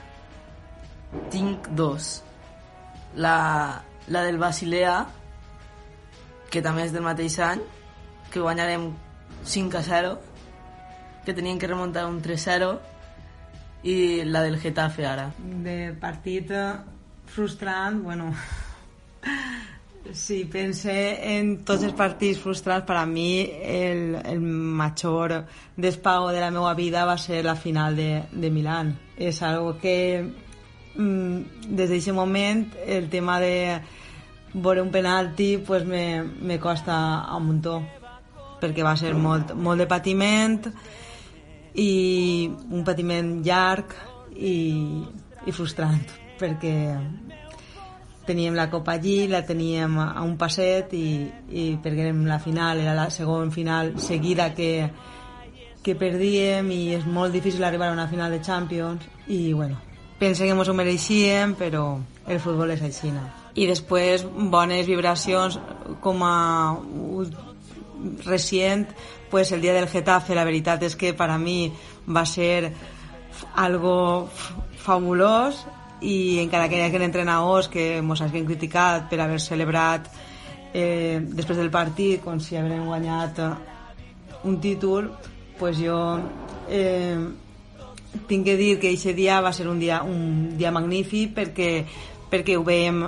tinc dos. La, la del Basilea, que també és del mateix any, que guanyarem 5 a 0, que tenien que remuntar un 3-0, i la del Getafe ara. de partit frustrant, bueno, si pense en tots els partits frustrants, per a mi el, el major despago de la meva vida va ser la final de, de Milán. És algo que mm, des d'aquest moment el tema de veure un penalti pues me, me costa un muntó perquè va ser molt, molt de patiment i un patiment llarg i, i frustrant perquè teníem la Copa allí, la teníem a un passet i, i perquè érem la final, era la segona final seguida que, que perdíem i és molt difícil arribar a una final de Champions i bueno, pense que ens ho mereixíem però el futbol és així i després bones vibracions com a recient pues el dia del Getafe la veritat és que per a mi va ser algo fabulós i encara que hi hagi entrenadors que mos hagin criticat per haver celebrat eh, després del partit com si haguem guanyat eh, un títol pues jo eh, tinc que dir que aquest dia va ser un dia, un dia magnífic perquè, perquè ho veiem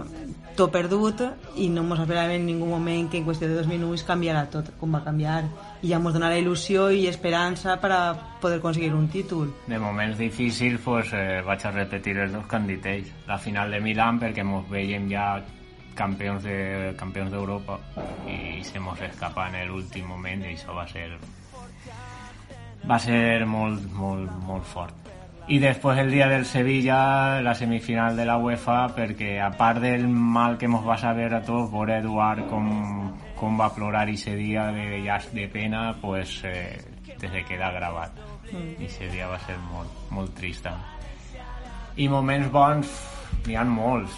tot perdut i no ens esperàvem en ningú moment que en qüestió de dos minuts canviarà tot com va canviar ens donarà il·lusió i esperança per a poder aconseguir un títol De moments difícils pues, eh, vaig a repetir els dos candidats. La final de Milán perquè ens veiem ja campions de campions d'Europa i se mos escapa en l'últim moment i això va ser va ser molt, molt, molt fort. I després el dia del Sevilla, la semifinal de la UEFA, perquè a part del mal que ens va saber a tots, veure Eduard com, com va plorar ese dia de llast de pena, pues eh, te se queda gravat. Mm. I ese dia va ser molt, molt trist. I moments bons, n'hi ha molts.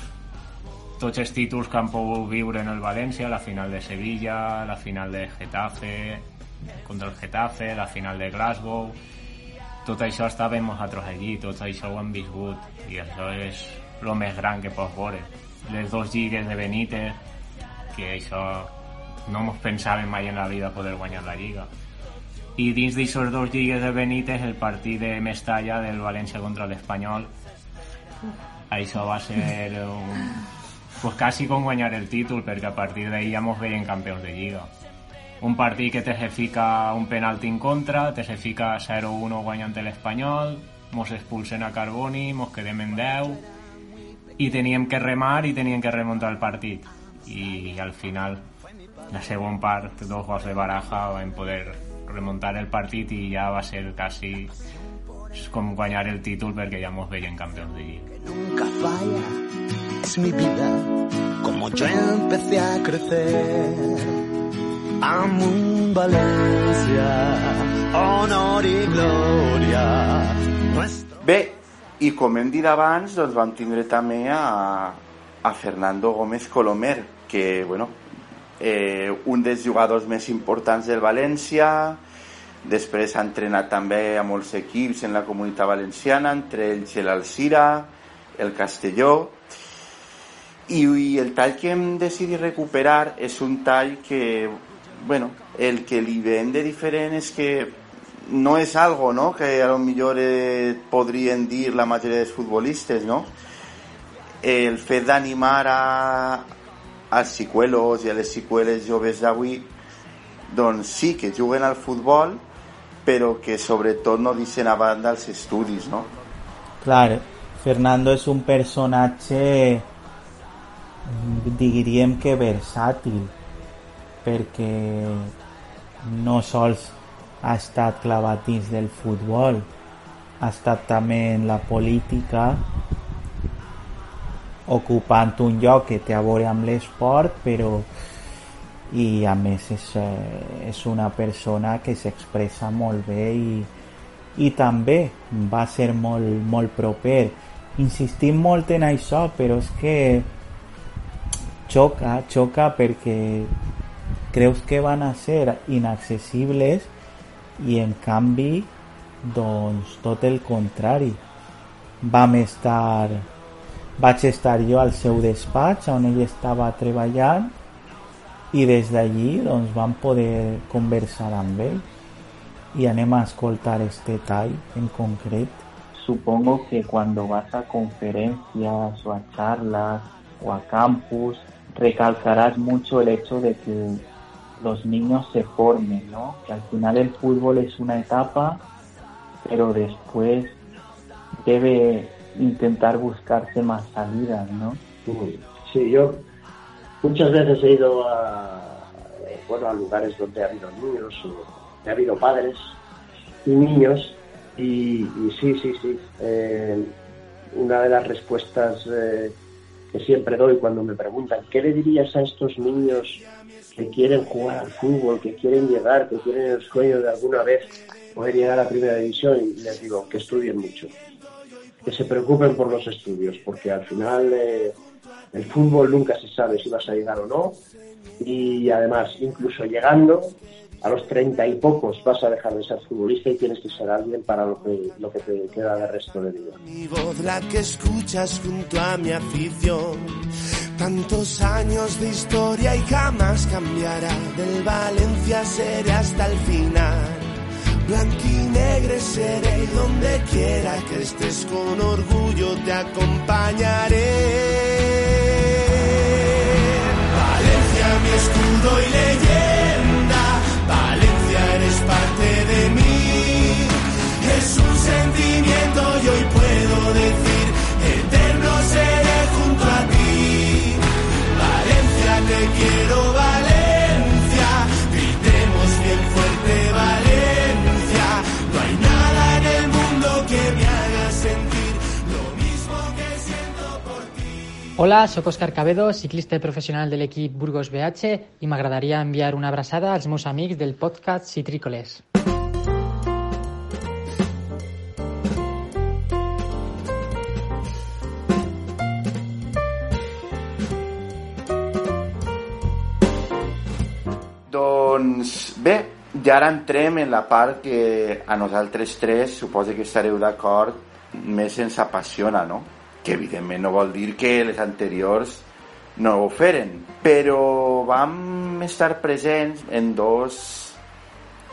Tots els títols que han pogut viure en el València, la final de Sevilla, la final de Getafe, contra el Getafe, la final de Glasgow, tot això estàvem nosaltres allí, tot això ho hem viscut i això és el més gran que pots veure. Les dos lligues de Benítez, que això no ens pensàvem mai en la vida poder guanyar la lliga. I dins d'aixòs dos lligues de Benítez, el partit de Mestalla del València contra l'Espanyol, això va ser un... pues quasi com guanyar el títol, perquè a partir d'ahir ja mos veien campions de lliga. Un partit que te se fica un penalti en contra, te se fica 0-1 guanyant l'Espanyol, mos expulsen a Carboni, mos quedem en 10 i teníem que remar i teníem que remuntar el partit. I al final la segona part, dos gols de baraja vam poder remuntar el partit i ja va ser quasi com guanyar el títol perquè ja mos veien campions de lliga nunca falla. Es mi vida, como yo empecé a crecer. Amunt València, honor i glòria. Bé, i com hem dit abans, doncs vam tindre també a, a Fernando Gómez Colomer, que, bueno, eh, un dels jugadors més importants del València, Després ha entrenat també a molts equips en la comunitat valenciana, entre ells l'Alcira, el Castelló, i, i el tall que hem decidit recuperar és un tall que, bueno, el que li ven de diferent és que no és algo no? que a lo millor eh, podrien dir la majoria dels futbolistes, no? El fet d'animar a, als xicuelos i a les xicueles joves d'avui doncs sí, que juguen al futbol però que sobretot no deixen a banda els estudis, no? Clar, Fernando és un personatge diríem que versàtil perquè no sols ha estat clavatins del futbol ha estat també en la política ocupant un lloc que té a veure amb l'esport però a més és, és una persona que s'expressa molt bé i, i també va ser molt, molt proper. Insistim molt en això però és que xoca, xoca perquè creus que van a ser inaccessibles i en canvi doncs tot el contrari. Vam estar vaig estar jo al seu despatx on ell estava treballant i des d'allí doncs vam poder conversar amb ell y anem a escoltar este tall en concreto. Supongo que cuando vas a conferencias o a charlas o a campus recalcarás mucho el hecho de que los niños se formen, ¿no? Que al final el fútbol es una etapa, pero después debe intentar buscarse más salidas, ¿no? Sí, yo muchas veces he ido a, bueno, a lugares donde ha habido niños, o ha habido padres y niños, y, y sí, sí, sí. Eh, una de las respuestas eh, que siempre doy cuando me preguntan, ¿qué le dirías a estos niños que quieren jugar al fútbol, que quieren llegar, que tienen el sueño de alguna vez poder llegar a la primera división? Y les digo, que estudien mucho, que se preocupen por los estudios, porque al final eh, el fútbol nunca se sabe si vas a llegar o no, y además, incluso llegando, a los treinta y pocos vas a dejar de ser futbolista y tienes que ser alguien para lo que, lo que te queda de resto de vida. Mi voz la que escuchas junto a mi afición. Tantos años de historia y jamás cambiará. Del Valencia seré hasta el final. Blanquinegre seré y donde quiera que estés con orgullo te acompañaré. Valencia mi escudo y leyenda. Valencia eres parte de mí. Es un sentimiento y hoy puedo decir, eterno seré junto a ti. Valencia te quiero, Hola, sóc Òscar Cabedo, ciclista professional de l'equip Burgos BH i m'agradaria enviar una abraçada als meus amics del podcast Citrícoles. Doncs bé, i ara entrem en la part que a nosaltres tres suposo que estareu d'acord més ens apassiona, no? Que evidentment no vol dir que les anteriors no ho feren, però vam estar presents en dos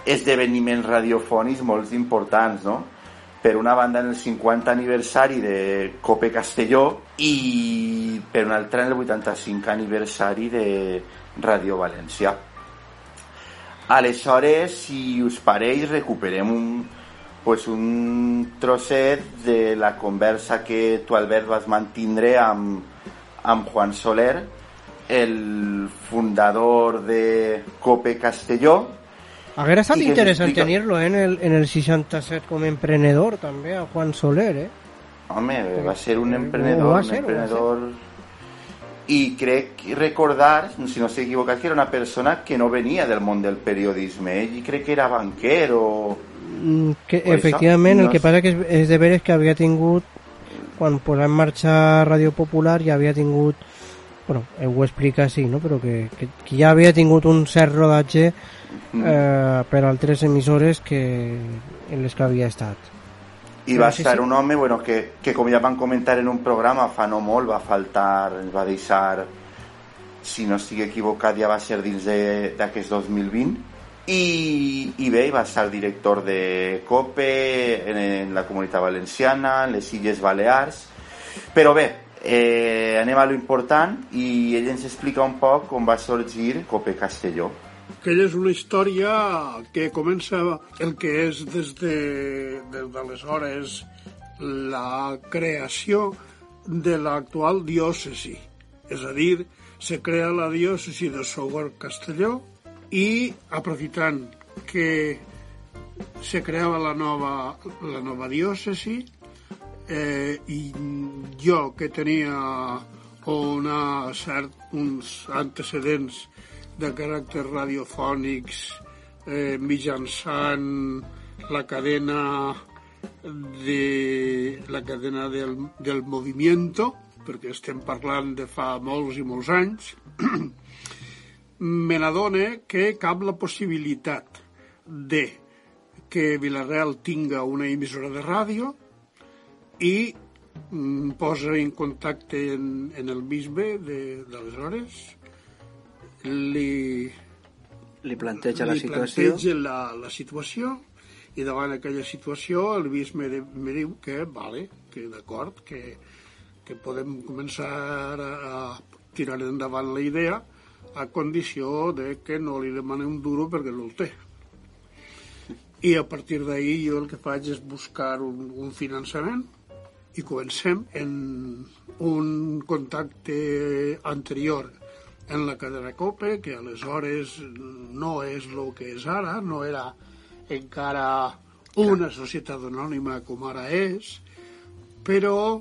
esdeveniments radiofònics molt importants, no? Per una banda en el 50 aniversari de Cope Castelló i per una altra en el 85 aniversari de Radio Valencià. Aleshores, si us pareix, recuperem un, pues un trosset de la conversa que tu, Albert, vas mantindre amb, amb Juan Soler, el fundador de Cope Castelló. Haguera estat interessant tenir-lo eh, en, el, en el 67 com emprenedor també, a Juan Soler, eh? Home, va ser un emprenedor, un ser, va emprenedor... I crec recordar, si no s'he equivocat, que era una persona que no venia del món del periodisme. Ell crec que era banquer o... Mm, Que, això, efectivament, el no que sé. passa que és, és de veres que havia tingut quan posà en marxa Ràdio Popular ja havia tingut bueno, ho explica així, no? però que, que, que ja havia tingut un cert rodatge eh, per altres emissores que en les que havia estat. I va estar un home bueno, que, que, com ja van comentar en un programa fa no molt, va faltar, va deixar, si no estic equivocat, ja va ser dins d'aquest 2020, i, i bé, va ser director de COPE en, en la Comunitat Valenciana, en les Illes Balears, però bé, eh, anem a lo important i ell ens explica un poc com va sorgir COPE Castelló. Aquella és una història que comença el que és des de, des d'aleshores la creació de l'actual diòcesi. És a dir, se crea la diòcesi de Sogor Castelló i aprofitant que se creava la nova, la nova diòcesi eh, i jo que tenia una cert, uns antecedents de caràcter radiofònics eh, mitjançant la cadena de la cadena del, del movimiento perquè estem parlant de fa molts i molts anys me n'adone que cap la possibilitat de que Vilareal tinga una emissora de ràdio i mm, posa en contacte en, en el bisbe d'aleshores. Li, li planteja la li situació. planteja la, la situació i davant aquella situació el bisbe me, me diu que vale, que d'acord, que, que podem començar a, a tirar endavant la idea a condició de que no li demane un duro perquè no el té. I a partir d'ahir jo el que faig és buscar un, un finançament i comencem en un contacte anterior en la cadena COPE, que aleshores no és el que és ara, no era encara una societat anònima com ara és, però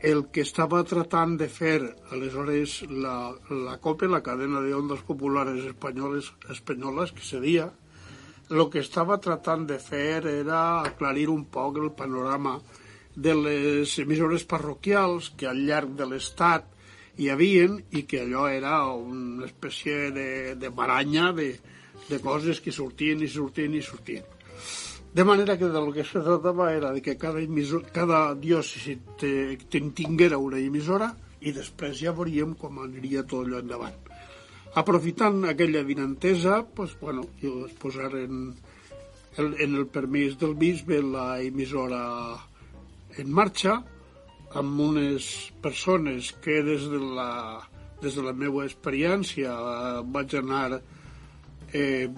el que estava tratant de fer aleshores la, la COPE, la cadena de ondas populares espanyoles, espanyoles que seria, el que estava tratant de fer era aclarir un poc el panorama de les emissores parroquials que al llarg de l'Estat hi havien i que allò era una espècie de, de baranya de, de coses que sortien i sortien i sortien. De manera que del que se tratava era de que cada, emissor, cada diòcesi tinguera una emissora i després ja veuríem com aniria tot allò endavant. Aprofitant aquella vinantesa, pues, bueno, jo es posar en, en el permís del bisbe la emissora en marxa, amb unes persones que des de la, des de la meva experiència vaig anar eh,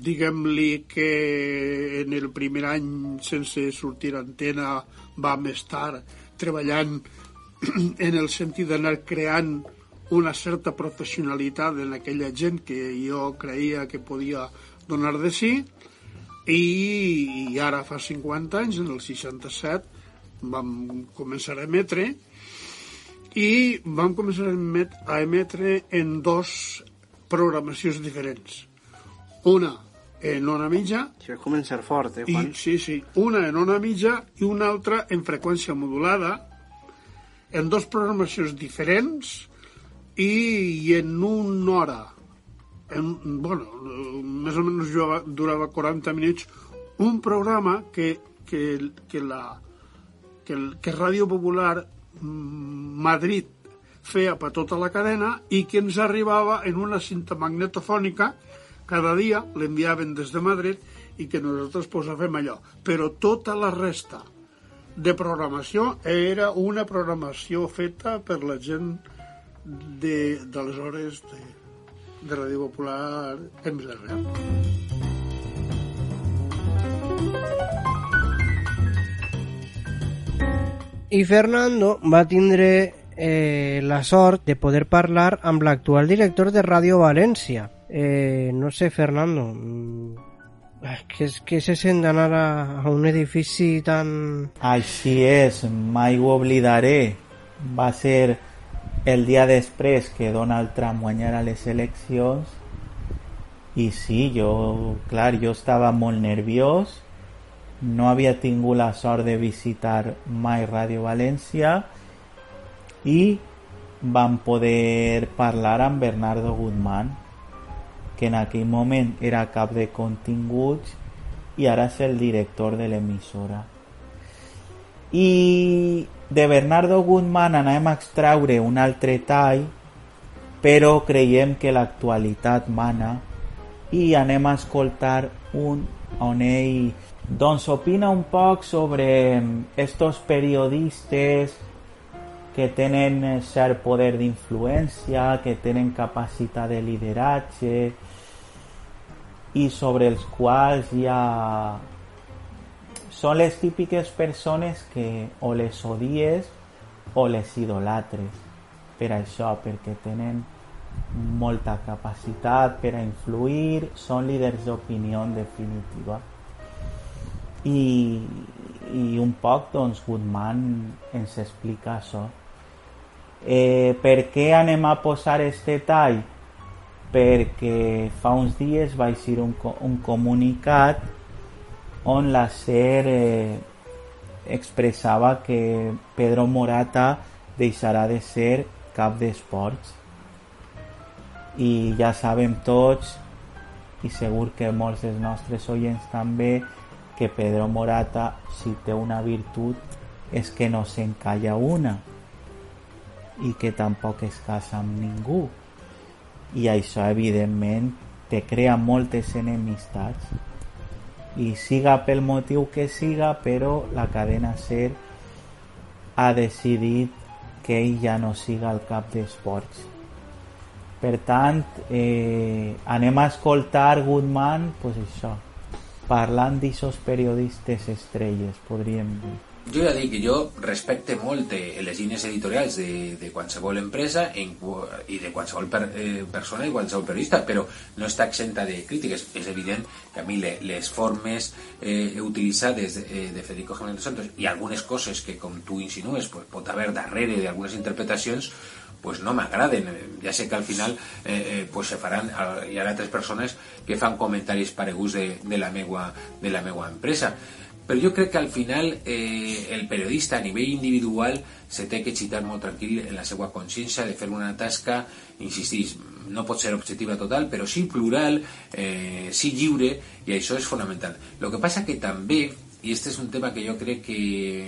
diguem-li que en el primer any sense sortir antena vam estar treballant en el sentit d'anar creant una certa professionalitat en aquella gent que jo creia que podia donar de sí i, i ara fa 50 anys, en el 67, vam començar a emetre i vam començar a a emetre en dos programacions diferents. Una en ona mitja... Això és començar fort, eh, Juan? I, sí, sí. Una en ona mitja i una altra en freqüència modulada, en dos programacions diferents i, i en una hora. En, bueno, més o menys durava 40 minuts un programa que, que, que la, que, el, que Ràdio Popular mm, Madrid feia per tota la cadena i que ens arribava en una cinta magnetofònica cada dia, l'enviaven des de Madrid i que nosaltres posàvem allò. Però tota la resta de programació era una programació feta per la gent d'aleshores de, de, de Ràdio Popular en Villarreal. I Fernando va tindre eh, la sort de poder parlar amb l'actual director de Ràdio València. Eh, no sé, Fernando, mm, que, que se sent d'anar a, a un edifici tan... Així és, mai ho oblidaré. Va ser el dia després que Donald Trump guanyara les eleccions i sí, jo, clar, jo estava molt nerviós. No havia tingut la sort de visitar mai Ràdio València i vam poder parlar amb Bernardo Guzmán que en aquell moment era cap de continguts i ara és el director de l'emissora. I de Bernardo Guzmán anem a extraure un altre tall, però creiem que l'actualitat mana i anem a escoltar un on ell doncs opina un poc sobre estos periodistes que tenen cert poder d'influència, que tenen capacitat de lideratge i sobre els quals hi ha són les típiques persones que o les odies o les idolatres per això, perquè tenen molta capacitat per influir, són líders d'opinió en definitiva. I, i un poc doncs Goodman ens explica això. Eh, per què anem a posar este tall? Perquè fa uns dies va eixir un, un comunicat on la SER eh, expressava que Pedro Morata deixarà de ser cap d'esports. I ja sabem tots i segur que molts dels nostres oients també que Pedro Morata si té una virtut és que no se'n calla una i que tampoc es casa amb ningú i això evidentment te crea moltes enemistats i siga pel motiu que siga però la cadena SER ha decidit que ell ja no siga el cap d'esports per tant, eh, anem a escoltar Goodman, pues això, parlant d'aixòs periodistes estrelles, podríem dir. Jo ja dic que jo respecte molt les línies editorials de, de qualsevol empresa en, i de qualsevol per, eh, persona i qualsevol periodista, però no està exenta de crítiques. És evident que a mi le, les formes eh, utilitzades de, eh, de Federico Jiménez Santos i algunes coses que, com tu insinues, pues, pot haver darrere d'algunes interpretacions, pues no m'agraden. Ja sé que al final eh, eh, pues se faran, hi ha altres persones que fan comentaris pareguts de, de, la meua, de la meua empresa. Però jo crec que al final eh, el periodista a nivell individual se té que xitar molt tranquil en la seva consciència de fer una tasca, insistís, no pot ser objectiva total, però sí plural, eh, sí lliure, i això és fonamental. El que passa que també, i este és un tema que jo crec que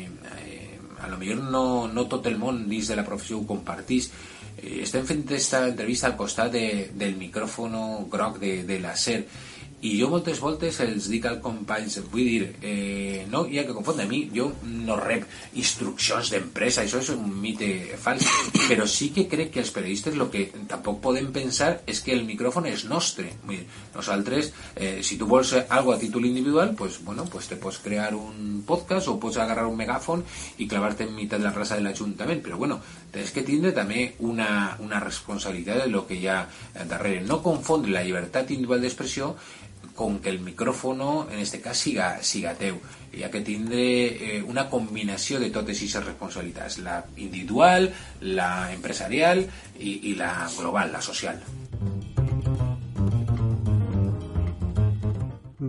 eh, a lo millor no, no tot el món dins de la professió ho compartís eh, estem fent aquesta entrevista al costat de, del micròfon groc de, de la SER i jo moltes voltes els dic als companys vull dir, eh, no hi ha que confondre. A mi jo no rep instruccions d'empresa, això és un mite fals però sí que crec que els periodistes el que tampoc podem pensar és que el micròfon és nostre. Vull dir, nosaltres, eh, si tu vols algo a títol individual, pues, bueno, pues te pots crear un podcast o pots agarrar un megàfon i clavar-te en mitad de la plaça de l'Ajuntament, però bueno, tens que tindre també una, una responsabilitat de lo que hi ha darrere. No confondre la llibertat individual d'expressió con que el micrófono en este cas siga, siga teu hi ha que tindre eh, una combinació de totes aquestes responsabilitats la individual, la empresarial i, i la global, la social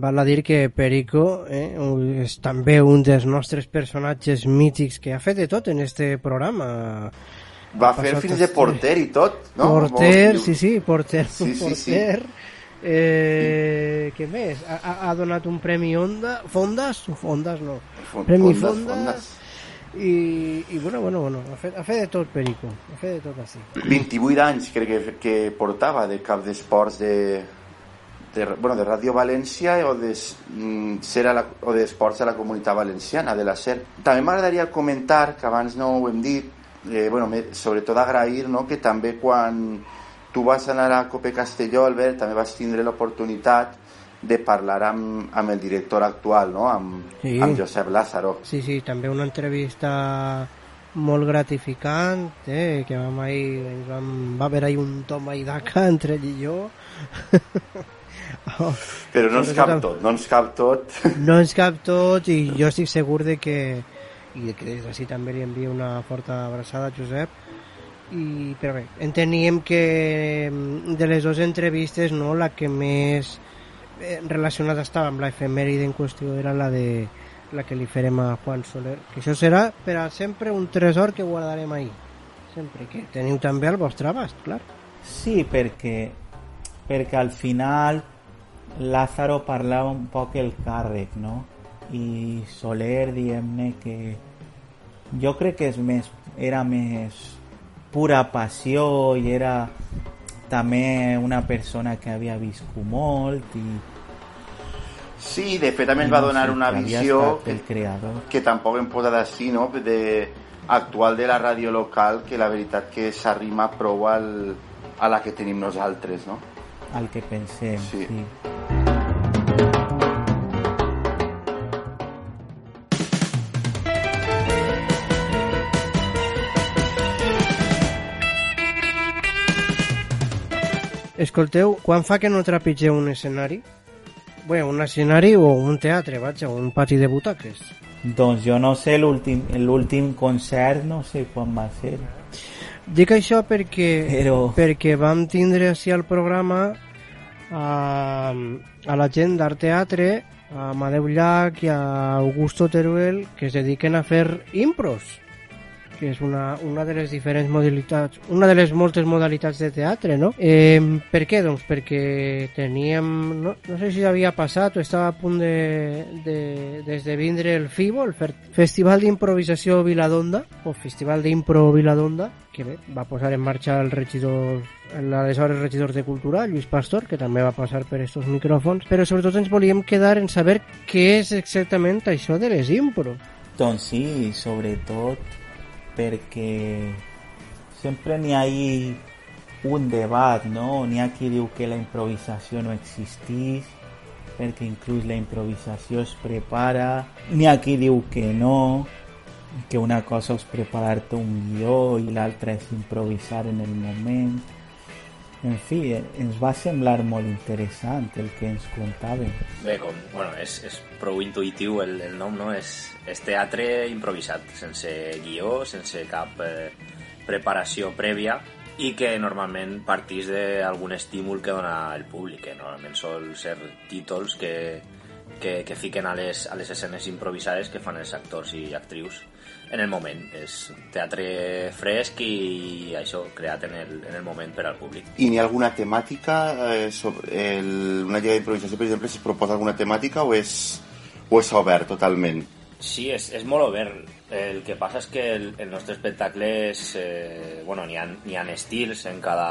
Val a dir que Perico eh, és també un dels nostres personatges mítics que ha fet de tot en este programa. Va fer fins de porter i tot, no? Porter, sí, sí, porter, Sí, sí, porter. sí. Eh, què més? Ha, ha- donat un premi Onda, Fondas, o Fondas no, Fon- premi Fondas, Fondas, Fondas. i, i bueno, bueno, bueno, ha fet, ha fet de tot Perico, ha fet de tot així. 28 anys crec que, que portava de cap d'esports de, de, bueno, de Ràdio València o de, mm, ser a la, o d'esports a la comunitat valenciana de la SER. També m'agradaria comentar, que abans no ho hem dit, eh, bueno, sobretot agrair no, que també quan tu vas anar a Cope Castelló, Albert, també vas tindre l'oportunitat de parlar amb, amb el director actual, no? amb, Sí. amb Josep Lázaro. Sí, sí, també una entrevista molt gratificant, eh, que vam ens vam, va haver ahí un toma i daca entre ell i jo. Oh, Però no ens cap tot, no ens cap tot. No ens cap tot i jo estic segur de que i que des d'ací també li envio una forta abraçada a Josep i, però bé, enteníem que mm, de les dues entrevistes no, la que més eh, relacionada estava amb la efemèride en qüestió era la de la que li farem a Juan Soler que això serà per a sempre un tresor que guardarem ahir sempre que teniu també al vostre abast, clar Sí, perquè perquè al final Lázaro parlava un poc el càrrec, no? I Soler, diguem-ne que jo crec que és més, era més pura passió i era també una persona que havia viscut molt i Sí, de fet també ens va donar una visió el creador. que tampoc hem posat així, no? De, actual de la ràdio local, que la veritat que s'arrima prou al, a la que tenim nosaltres, no? al que pensem. Sí. sí. Escolteu, quan fa que no trepitgeu un escenari? Bé, un escenari o un teatre, vaja, un pati de butaques. Doncs jo no sé, l'últim l'últim concert no sé quan va ser. Dic això perquè, Però- perquè vam tindre així al programa a, a la gent d'Art Teatre, a Amadeu Llach i a Augusto Teruel, que es dediquen a fer impros que és una, una de les diferents modalitats, una de les moltes modalitats de teatre, no? Eh, per què? Doncs perquè teníem, no, no sé si havia passat o estava a punt de, de, d'esdevindre el FIBO, el Festival d'Improvisació Viladonda, o Festival d'Impro Viladonda, que bé, va posar en marxa el regidor l'aleshores regidor de Cultura, Lluís Pastor, que també va passar per estos micròfons, però sobretot ens volíem quedar en saber què és exactament això de les impro. Doncs sí, sobretot perquè sempre n'hi ha ahí un debat, no? N'hi ha qui que la improvisació no existeix, perquè inclús la improvisació es prepara. N'hi ha qui que no, que una cosa és preparar-te un guió i l'altra és improvisar en el moment. En fi, ens va semblar molt interessant el que ens contaven. Bé, com, bueno, és, és prou intuïtiu el, el nom, no? És, és teatre improvisat, sense guió, sense cap eh, preparació prèvia i que normalment partís d'algun estímul que dona el públic, que normalment sol ser títols que, que, que fiquen a les, a les escenes improvisades que fan els actors i actrius en el moment. És teatre fresc i això, creat en el, en el moment per al públic. I n'hi ha alguna temàtica eh, sobre el, una llei d'improvisació, per exemple, si es proposa alguna temàtica o és, o és obert totalment? Sí, és, és molt obert. El que passa és que el, el nostre espectacle és... Eh, bueno, n'hi ha, ha estils en cada,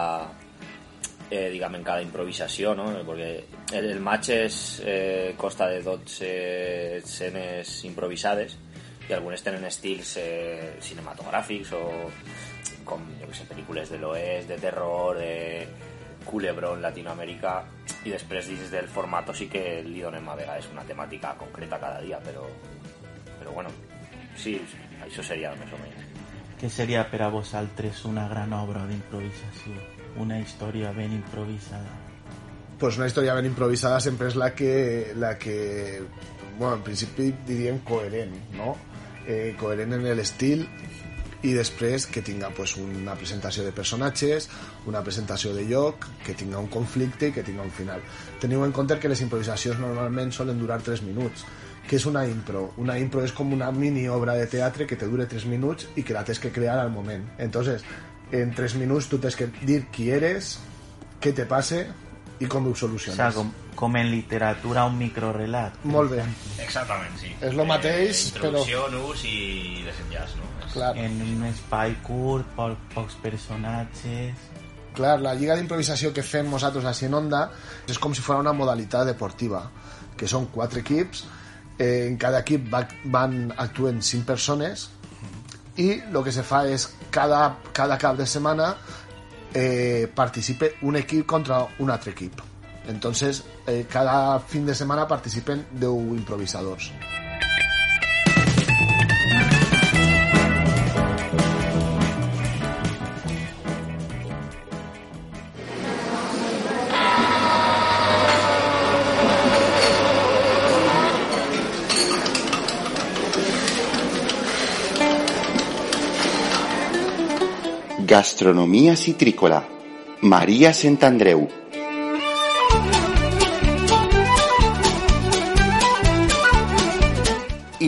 eh, diguem, en cada improvisació, no? Perquè el, el match és, eh, consta de 12 escenes improvisades y algunos tienen estilos eh, cinematográficos o con, yo que sé, películas del oeste, de terror, de culebrón Latinoamérica y después dices del formato sí que el Lidón en Madera es una temática concreta cada día, pero pero bueno, sí, eso sería más o menos. ¿Qué sería para vosaltres una gran obra de improvisación? Una historia bien improvisada. Pues una historia bien improvisada siempre es la que, la que bueno, en principio dirían coherente, ¿no? Eh, coherent en l'estil i després que tinga pues, una presentació de personatges, una presentació de lloc, que tinga un conflicte i que tinga un final. Teniu en compte que les improvisacions normalment solen durar 3 minuts. Què és una impro? Una impro és com una mini obra de teatre que te dure 3 minuts i que la tens que crear al moment. Entonces, en 3 minuts tu tens que dir qui eres, què te passe i com ho O soluciones. sigui, com, com en literatura un microrelat. Molt bé. Exactament, sí. És lo mateix, eh, introducció, nus i desenllaç, no? Clar. En un espai curt, po pocs personatges... Clar, la lliga d'improvisació que fem nosaltres així en Onda és com si fos una modalitat deportiva, que són quatre equips, eh, en cada equip va, van actuen cinc persones i el que se fa és cada, cada cap de setmana eh, participe un equip contra un altre equip. Entonces, eh, cada fin de semana participen 10 improvisadors. Gastronomia citrícola. Maria Santandreu.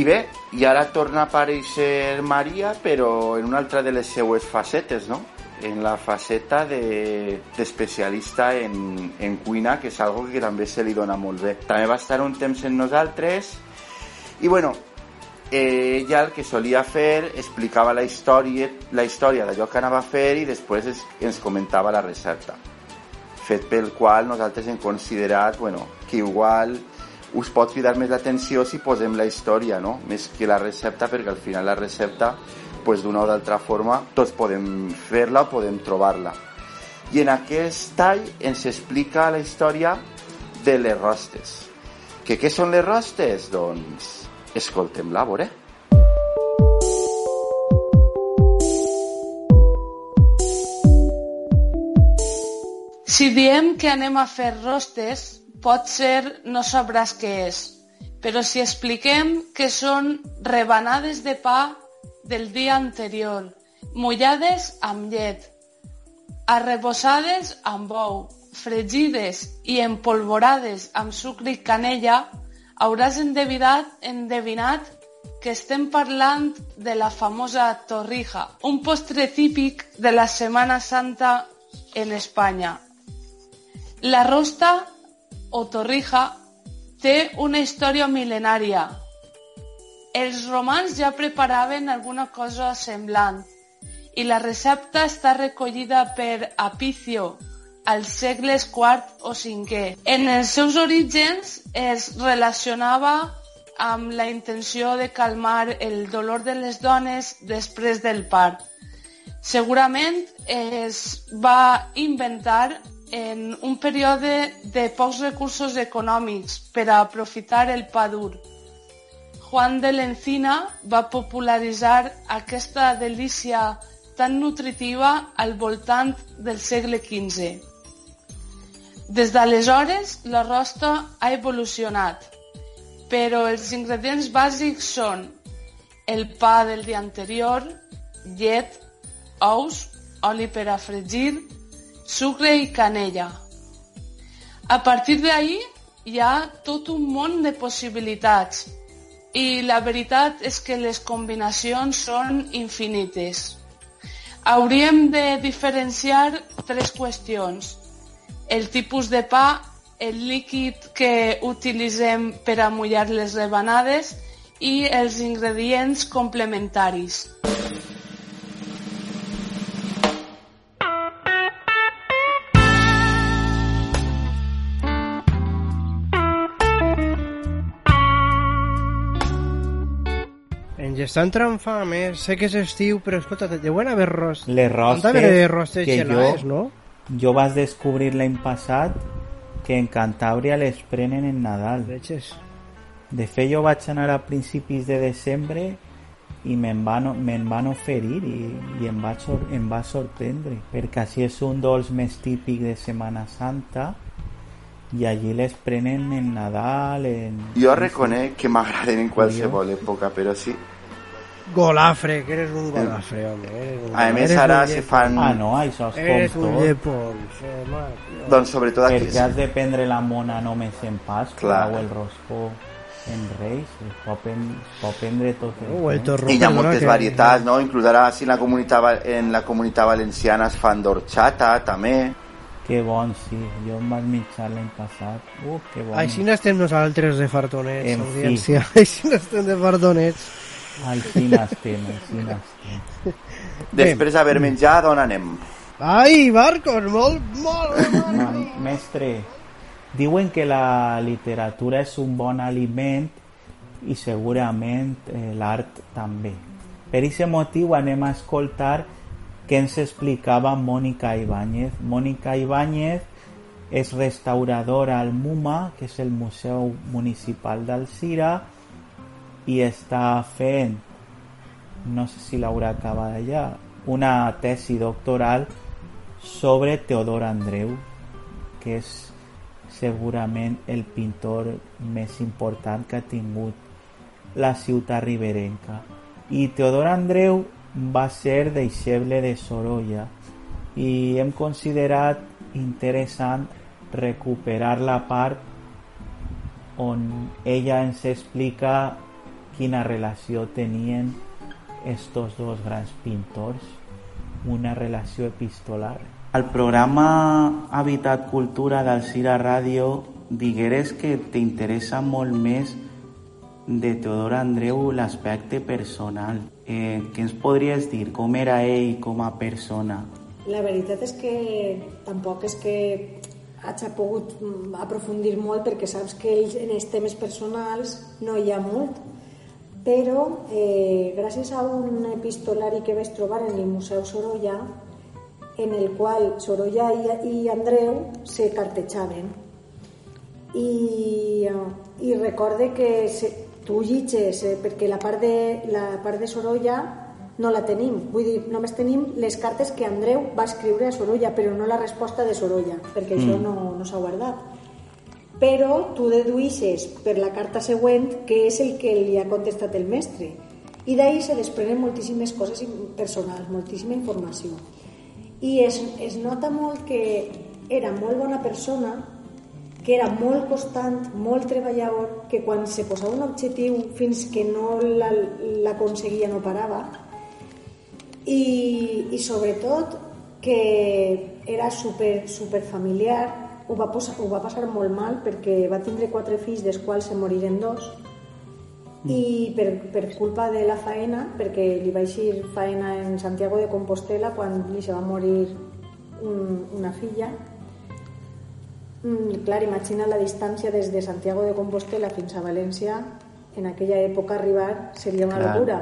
Bé, i ara torna a aparèixer Maria, però en una altra de les seues facetes, no? en la faceta de, d'especialista en, en cuina, que és algo que també se li dona molt bé. També va estar un temps en nosaltres i bueno, eh, ella el que solia fer explicava la història, la història d'allò que anava a fer i després es, ens comentava la recepta fet pel qual nosaltres hem considerat bueno, que igual us pot cridar més l'atenció si posem la història, no? més que la recepta, perquè al final la recepta pues, d'una o d'altra forma tots podem fer-la o podem trobar-la. I en aquest tall ens explica la història de les rostes. Que què són les rostes? Doncs escoltem-la, a veure. Si diem que anem a fer rostes, potser no sabràs què és, però si expliquem que són rebanades de pa del dia anterior, mullades amb llet, arrebossades amb ou, fregides i empolvorades amb sucre i canella, hauràs endevinat, endevinat que estem parlant de la famosa torrija, un postre típic de la Setmana Santa en Espanya. La rosta o torrija té una història mil·lenària. Els romans ja preparaven alguna cosa semblant i la recepta està recollida per Apicio als segles IV o V. En els seus orígens es relacionava amb la intenció de calmar el dolor de les dones després del part. Segurament es va inventar en un període de pocs recursos econòmics per a aprofitar el pa dur. Juan de l'Encina va popularitzar aquesta delícia tan nutritiva al voltant del segle XV. Des d'aleshores, la rosta ha evolucionat, però els ingredients bàsics són el pa del dia anterior, llet, ous, oli per a fregir, sucre i canella. A partir d'ahir hi ha tot un món de possibilitats i la veritat és que les combinacions són infinites. Hauríem de diferenciar tres qüestions. El tipus de pa, el líquid que utilitzem per a mullar les rebanades i els ingredients complementaris. Ens està entrant fam, eh? Sé que és estiu, però escolta, deuen haver ros... Les rostes, d'haver rostes que gelades, jo, no? jo vaig descobrir l'any passat que en Cantàbria les prenen en Nadal. Veges. De fet, jo vaig anar a principis de desembre i me'n van, me'n van oferir i, i em, va sor, em va sorprendre perquè així és un dolç més típic de Setmana Santa i allí les prenen en Nadal en... Jo reconec que m'agraden en qualsevol època, però sí. Golafre, que eres un golafre, home. Eres un, A més, eres ara se fan- Ah, no, això és Eres com un tot. llepón, sí, home. Doncs sobretot aquí... Perquè has de prendre la mona només en Pasqua o el roscó en Reis. Es pot, es pot prendre tot el o el I hi ha moltes que- varietats, no? Inclús ara si en la comunitat, en la comunitat valenciana es fan d'orxata, també. Que bon, sí. Jo em vaig mitjar l'any passat. Uh, que bon. Així n'estem nosaltres de fartonets, En fi. audiència. Així n'estem de fartonets. Així n'estem, així n'estem. Després d'haver menjat, on anem? Ai, Marcos, molt, molt, molt. Ma- Mestre, diuen que la literatura és un bon aliment i segurament eh, l'art també. Per aquest motiu anem a escoltar què ens explicava Mònica Ibáñez. Mònica Ibáñez és restauradora al MUMA, que és el Museu Municipal d'Alzira, i està fent, no sé si l'haurà acabat allà, una tesi doctoral sobre Teodor Andreu, que és segurament el pintor més important que ha la ciutat riberenca. I Teodor Andreu va ser deixeble de Sorolla. I hem considerat interessant recuperar la part on ella ens explica quina relació tenien estos dos grans pintors una relació epistolar. Al programa Habitat Cultura del Cira Ràdio digueres que t'interessa molt més de Teodor Andreu l'aspecte personal. Eh, què ens podries dir? Com era ell com a persona? La veritat és que tampoc és que hagi pogut aprofundir molt perquè saps que ells en els temes personals no hi ha molt però eh, gràcies a un epistolari que vaig trobar en el Museu Sorolla en el qual Sorolla i, i Andreu se cartejaven i, i recorde que se, tu llitges eh, perquè la part, de, la part de Sorolla no la tenim, vull dir, només tenim les cartes que Andreu va escriure a Sorolla, però no la resposta de Sorolla, perquè mm. això no, no s'ha guardat. Però tu deduïsses per la carta següent que és el que li ha contestat el mestre. I d'ahir se desprenen moltíssimes coses personals, moltíssima informació. I es, es nota molt que era molt bona persona, que era molt constant, molt treballador, que quan se posava un objectiu fins que no l'aconseguia no parava i, i sobretot que era super, super familiar ho va, posar, ho va passar molt mal perquè va tindre quatre fills dels quals se moriren dos mm. i per, per culpa de la faena perquè li va eixir faena en Santiago de Compostela quan li se va morir un, una filla Mm, clar, imagina la distància des de Santiago de Compostela fins a València, en aquella època arribar seria una clar. locura.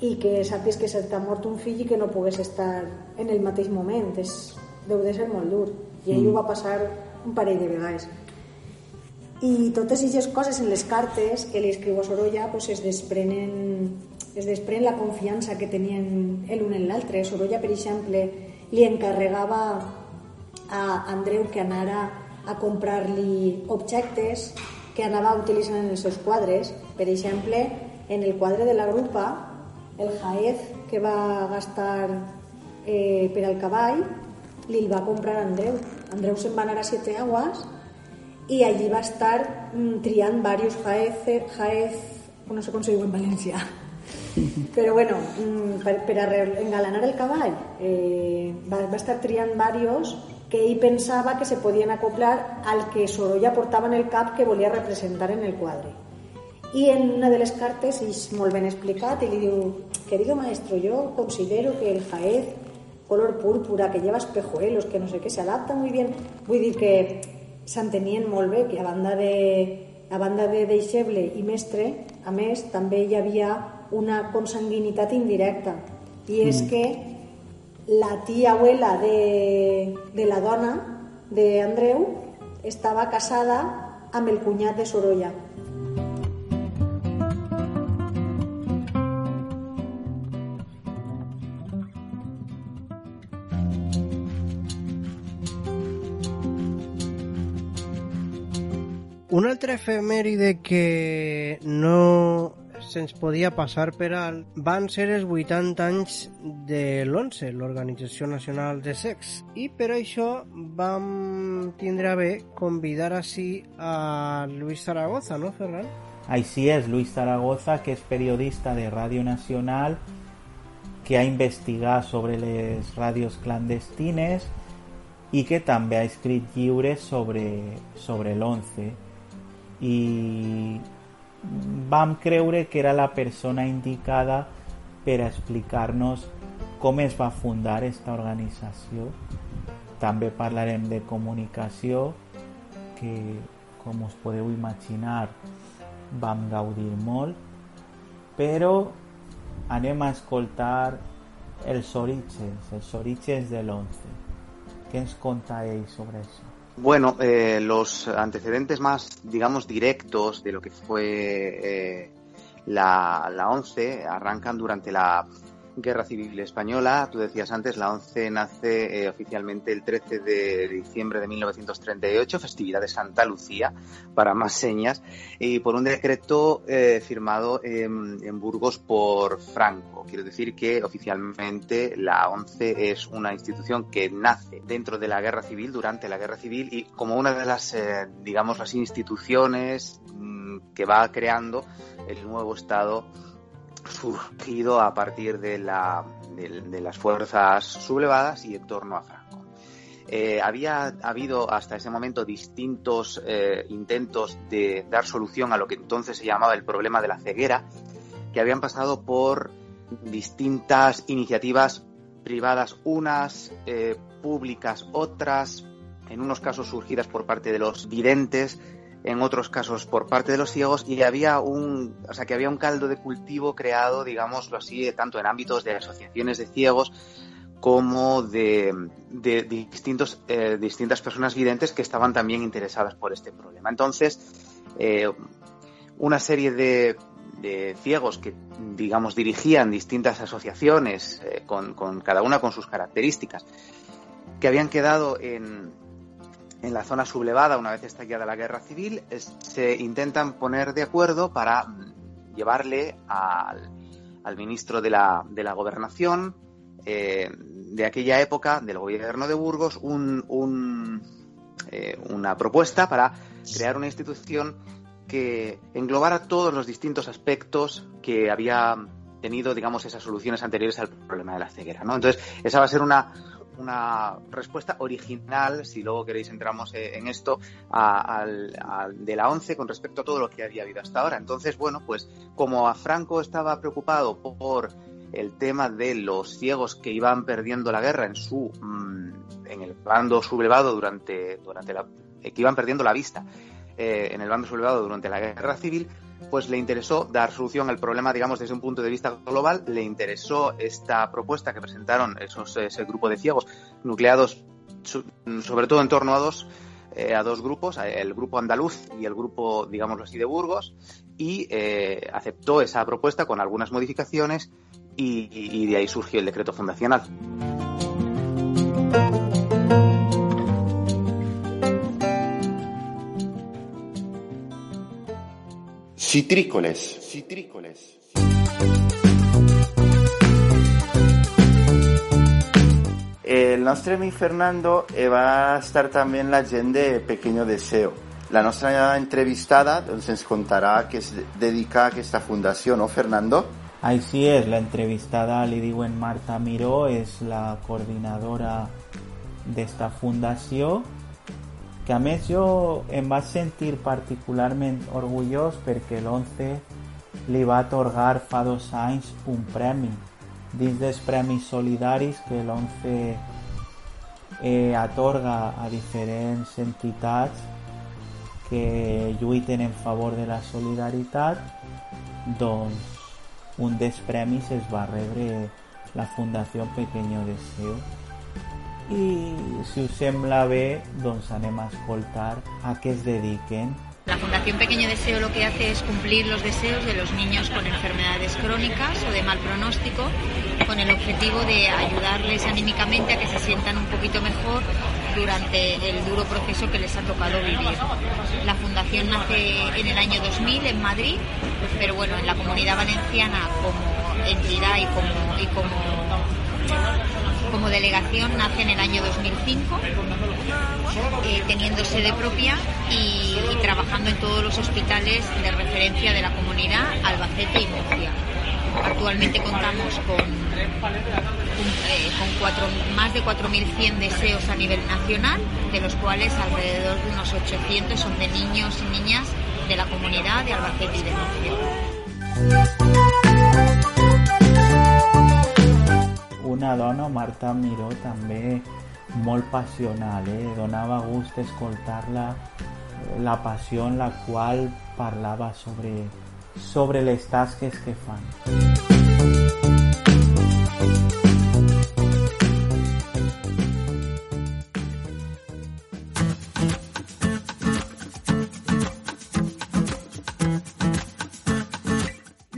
I que sàpies que se t'ha mort un fill i que no pogués estar en el mateix moment. És, deu de ser molt dur. I ell mm. ho va passar un parell de vegades. I totes aquestes coses en les cartes que li escriu a Sorolla pues, es desprenen es desprèn la confiança que tenien l'un en l'altre. Sorolla, per exemple, li encarregava a Andreu que anara a comprar-li objectes que anava utilitzant en els seus quadres. Per exemple, en el quadre de la grupa, el jaez que va gastar eh, per al cavall, li el va comprar Andreu. Andreu se'n va anar a Siete Aguas i allí va estar mm, triant varios jaez, jaez, no sé com se diu en València, però bueno, mm, per, per a engalanar el cavall eh, va, va estar triant varios que ell pensava que se podien acoplar al que Sorolla portava en el cap que volia representar en el quadre. I en una de les cartes és molt ben explicat i li diu, querido maestro, yo considero que el jaez color púrpura, que lleva espejuelos, que no sé qué, se adapta muy bien. Vull dir que s'entenien molt bé, que a banda de, a banda de deixeble i mestre, a més, també hi havia una consanguinitat indirecta. I és mm. que la tía abuela de, de la dona de Andreu estava casada amb el cunyat de Sorolla. Un altre efemèride que no se'ns podia passar per alt van ser els 80 anys de l'ONCE, l'Organització Nacional de Sex, i per això vam tindre a bé convidar així a Luis Zaragoza, no, Ferran? Així és, Luis Zaragoza, que és periodista de Ràdio Nacional, que ha investigat sobre les ràdios clandestines i que també ha escrit llibres sobre, sobre l'11 i vam creure que era la persona indicada per explicar-nos com es va fundar aquesta organització. També parlarem de comunicació, que com us podeu imaginar vam gaudir molt, però anem a escoltar els orígens, els orígens de l'11. Què ens conta ell sobre això? Bueno, eh, los antecedentes más, digamos, directos de lo que fue eh, la, la 11 arrancan durante la Guerra Civil Española. Tú decías antes, la 11 nace eh, oficialmente el 13 de diciembre de 1938, festividad de Santa Lucía, para más señas, y por un decreto eh, firmado en, Burgos por Franco. Quiero decir que oficialmente la 11 es una institución que nace dentro de la Guerra Civil, durante la Guerra Civil, y como una de las, eh, digamos, las instituciones mmm, que va creando el nuevo Estado surgido a partir de, la, de, las fuerzas sublevadas y en torno a Franco. Eh, había habido hasta ese momento distintos eh, intentos de dar solución a lo que entonces se llamaba el problema de la ceguera, que habían pasado por distintas iniciativas privadas, unas eh, públicas, otras, en unos casos surgidas por parte de los videntes, en otros casos por parte de los ciegos, y había un, o sea, que había un caldo de cultivo creado, digámoslo así, tanto en ámbitos de asociaciones de ciegos como de, de distintos, eh, distintas personas videntes que estaban también interesadas por este problema. Entonces, eh, una serie de, de, ciegos que, digamos, dirigían distintas asociaciones, eh, con, con, cada una con sus características, que habían quedado en, en la zona sublevada una vez estallada la guerra civil, se intentan poner de acuerdo para llevarle al, al ministro de la, de la gobernación, eh, de aquella época, del gobierno de Burgos, un, un, eh, una propuesta para crear una institución que englobara todos los distintos aspectos que había tenido, digamos, esas soluciones anteriores al problema de la ceguera, ¿no? Entonces, esa va a ser una, una respuesta original, si luego queréis entramos eh, en esto, a, a, a, de la ONCE con respecto a todo lo que había habido hasta ahora. Entonces, bueno, pues como a Franco estaba preocupado por el tema de los ciegos que iban perdiendo la guerra en su mmm, en el bando sublevado durante durante la que iban perdiendo la vista eh, en el bando sublevado durante la guerra civil pues le interesó dar solución al problema digamos desde un punto de vista global le interesó esta propuesta que presentaron esos ese grupo de ciegos nucleados sobre todo en torno a dos eh, a dos grupos, el grupo andaluz y el grupo, digámoslo así, de Burgos, y eh, aceptó esa propuesta con algunas modificaciones y, y, de ahí surgió el decreto fundacional. Citrícoles. Citrícoles. El nostre amic Fernando eh, va estar també en la gent de Pequeño Deseo. La nostra entrevistada doncs, ens contarà que es dedica a aquesta fundació, no, Fernando? Així és, la entrevistada li diuen Marta Miró, és la coordinadora d'esta fundació, que a més jo em vaig sentir particularment orgullós perquè l'11 li va atorgar fa dos anys un premi dins dels premis solidaris que l'11 eh, atorga a diferents entitats que lluiten en favor de la solidaritat doncs un dels premis es va rebre la Fundació Pequeño Deseo i si us sembla bé doncs anem a escoltar a què es dediquen La Fundación Pequeño Deseo lo que hace es cumplir los deseos de los niños con enfermedades crónicas o de mal pronóstico, con el objetivo de ayudarles anímicamente a que se sientan un poquito mejor durante el duro proceso que les ha tocado vivir. La fundación nace en el año 2000 en Madrid, pero bueno, en la comunidad valenciana como entidad y como, y como como delegación nace en el año 2005, eh, teniendo sede propia y, trabajando en todos los hospitales de referencia de la comunidad Albacete y Murcia. Actualmente contamos con, eh, más de 4.100 deseos a nivel nacional, de los cuales alrededor de unos 800 son de niños y niñas de la comunidad de Albacete y de Murcia. Una dona, Marta Miró, també molt passional, eh? donava gust escoltar-la, la passió en la qual parlava sobre, sobre les tasques que fan.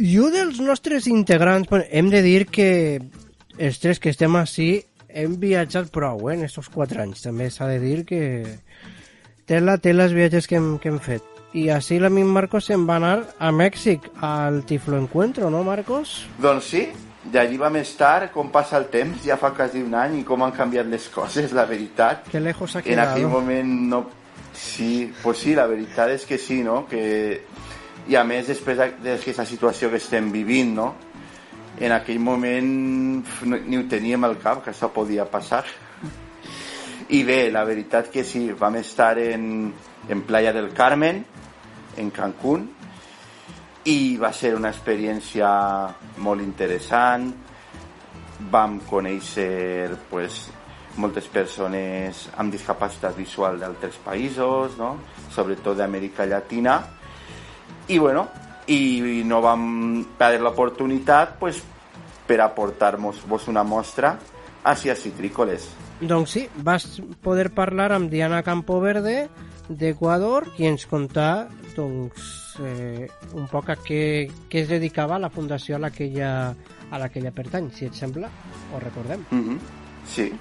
I un dels nostres integrants, hem de dir que els tres que estem així hem viatjat prou eh, en aquests quatre anys. També s'ha de dir que tela, tela els viatges que hem, que hem fet. I així l'amic Marcos se'n va anar a Mèxic, al Tiflo Encuentro, no, Marcos? Doncs sí, d'allí vam estar, com passa el temps, ja fa quasi un any i com han canviat les coses, la veritat. Que lejos ha En quedado. aquell moment no... Sí, pues sí, la veritat és que sí, no? Que... I a més, després d'aquesta situació que estem vivint, no? En aquell moment ni ho teníem al cap que això podia passar. I bé, la veritat que sí vam estar en, en Playa del Carmen en Cancún i va ser una experiència molt interessant. Vam conèixer pues, moltes persones amb discapacitat visual d'altres països, no? sobretot d'Amèrica Llatina, i bueno, i no vam perdre l'oportunitat pues, per aportar-vos una mostra hacia citrícoles. Doncs sí, vas poder parlar amb Diana Campoverde d'Equador i ens contar doncs, eh, un poc a què, què es dedicava la fundació a la que ella, a la que ella pertany, si et sembla, o recordem. Mm -hmm. Sí,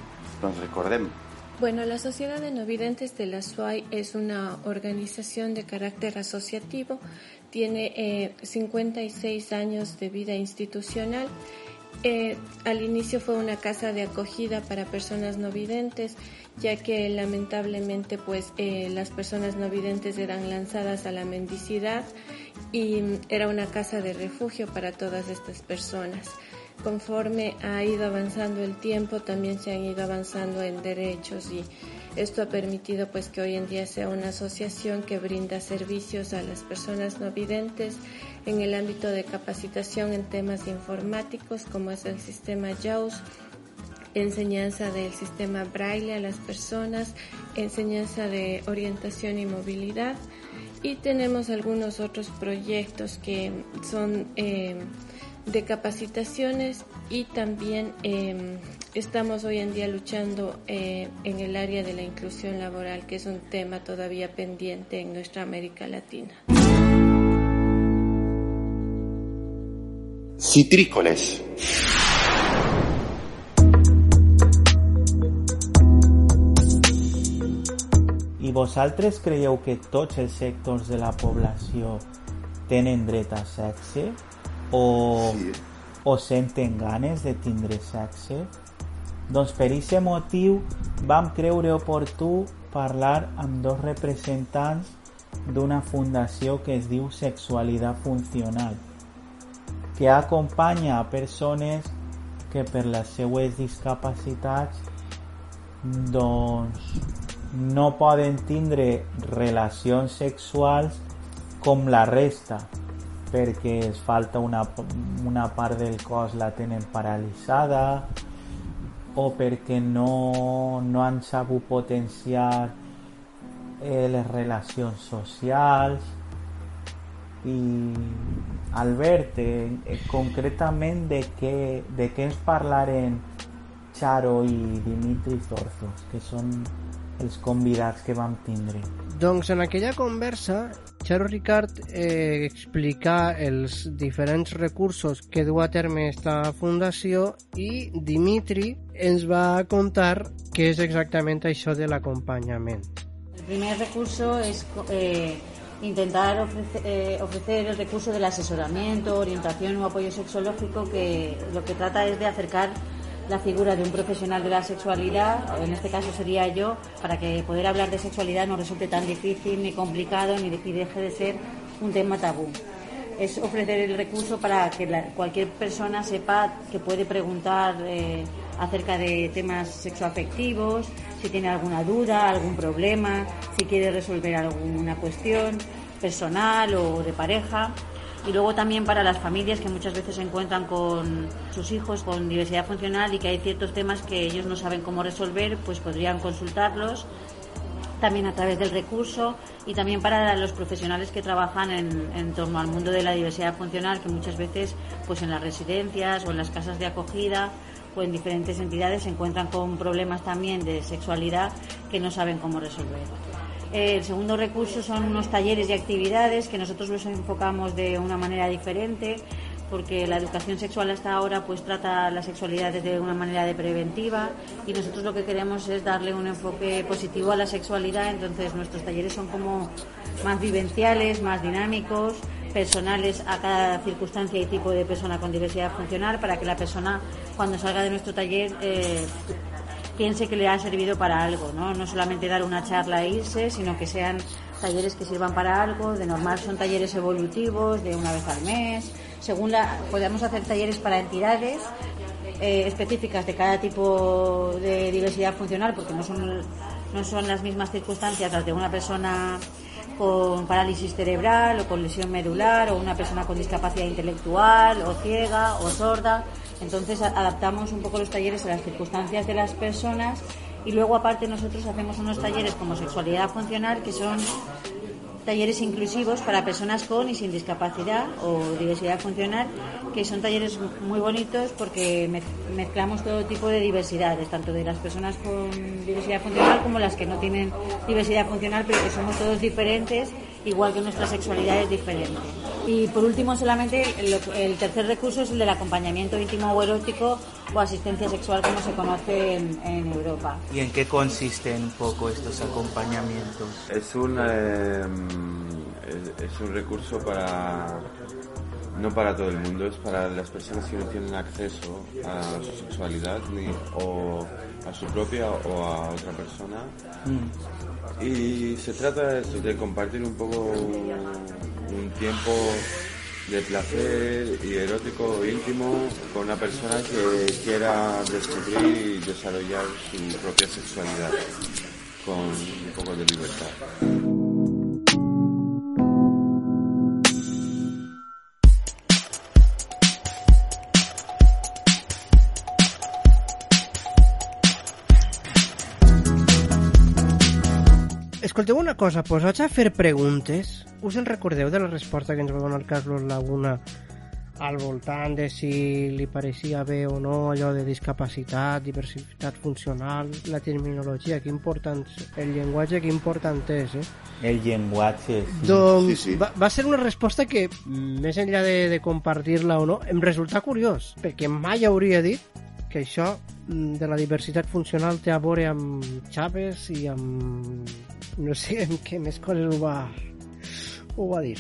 doncs recordem. Bueno, la Sociedad de No Videntes de la SUAI es una organización de carácter asociativo, tiene eh, 56 años de vida institucional. Eh, al inicio fue una casa de acogida para personas no videntes, ya que lamentablemente pues eh, las personas no videntes eran lanzadas a la mendicidad y era una casa de refugio para todas estas personas conforme ha ido avanzando el tiempo, también se han ido avanzando en derechos y esto ha permitido pues que hoy en día sea una asociación que brinda servicios a las personas no videntes en el ámbito de capacitación en temas informáticos como es el sistema JAWS, enseñanza del sistema braille a las personas, enseñanza de orientación y movilidad y tenemos algunos otros proyectos que son eh, de capacitaciones y también eh, estamos hoy en día luchando eh, en el área de la inclusión laboral, que es un tema todavía pendiente en nuestra América Latina. Citrícoles. I vosaltres creieu que tots els sectors de la població tenen dret a sexe? O, Sí. o senten ganes de tindre sexe? Doncs per aquest motiu vam creure oportú parlar amb dos representants d'una fundació que es diu Sexualitat Funcional, que acompanya a persones que per les seues discapacitats doncs no poden tindre relacions sexuals com la resta perquè es falta una, una part del cos la tenen paralitzada o perquè no, no han sabut potenciar eh, les relacions socials i Albert, eh, eh, concretament de què, de què ens parlaren Charo i Dimitri Zorzos, que són els convidats que vam tindre. Doncs en aquella conversa, Charo Ricard eh, explica els diferents recursos que du a terme esta fundació i Dimitri ens va contar què és exactament això de l'acompanyament. El primer recurso es eh, intentar ofrecer, eh, ofrecer el recurso del asesoramiento, orientación o apoyo sexológico que lo que trata es de acercar la figura de un profesional de la sexualidad, en este caso sería yo, para que poder hablar de sexualidad no resulte tan difícil ni complicado ni deje de ser un tema tabú. Es ofrecer el recurso para que cualquier persona sepa que puede preguntar eh, acerca de temas sexoafectivos, si tiene alguna duda, algún problema, si quiere resolver alguna cuestión personal o de pareja. Y luego también para las familias que muchas veces se encuentran con sus hijos con diversidad funcional y que hay ciertos temas que ellos no saben cómo resolver, pues podrían consultarlos también a través del recurso y también para los profesionales que trabajan en, torno al mundo de la diversidad funcional que muchas veces pues en las residencias o en las casas de acogida o en diferentes entidades se encuentran con problemas también de sexualidad que no saben cómo resolver. Eh, El segundo recurso son unos talleres y actividades que nosotros los enfocamos de una manera diferente porque la educación sexual hasta ahora pues trata la sexualidad desde una manera de preventiva y nosotros lo que queremos es darle un enfoque positivo a la sexualidad, entonces nuestros talleres son como más vivenciales, más dinámicos, personales a cada circunstancia y tipo de persona con diversidad funcional para que la persona cuando salga de nuestro taller eh, piense que le ha servido para algo, ¿no? No solamente dar una charla e irse, sino que sean talleres que sirvan para algo. De normal son talleres evolutivos, de una vez al mes, según la, podemos hacer talleres para entidades eh, específicas de cada tipo de diversidad funcional, porque no son, no son las mismas circunstancias las de una persona con parálisis cerebral o con lesión medular o una persona con discapacidad intelectual o ciega o sorda. Entonces adaptamos un poco los talleres a las circunstancias de las personas y luego aparte nosotros hacemos unos talleres como sexualidad funcional que son talleres inclusivos para personas con y sin discapacidad o diversidad funcional, que son talleres muy bonitos porque mezclamos todo tipo de diversidades, tanto de las personas con diversidad funcional como las que no tienen diversidad funcional, pero que somos todos diferentes, igual que nuestra sexualidad es diferente. Y por último, solamente el, tercer recurso es el del acompañamiento íntimo o erótico o asistencia sexual, como se conoce en, Europa. ¿Y en qué consisten un poco estos acompañamientos? Es un, eh, es, un recurso para no para todo el mundo, es para las personas que no tienen acceso a su sexualidad ni, o a su propia o a otra persona. Mm. Y se trata de compartir un poco un tiempo de placer y erótico íntimo con una persona que quiera descubrir y desarrollar su propia sexualidad con un poco de libertad. Escolteu una cosa, posats a fer preguntes, us en recordeu de la resposta que ens va donar el Carlos Laguna al voltant de si li pareixia bé o no allò de discapacitat, diversitat funcional, la terminologia, que important, el llenguatge que important és, eh? El llenguatge, sí. Doncs sí, sí. Va, va ser una resposta que, més enllà de, de compartir-la o no, em resulta curiós, perquè mai hauria dit que això mm, de la diversitat funcional té a veure amb Chávez i amb no sé en què més coses ho va, ho va dir.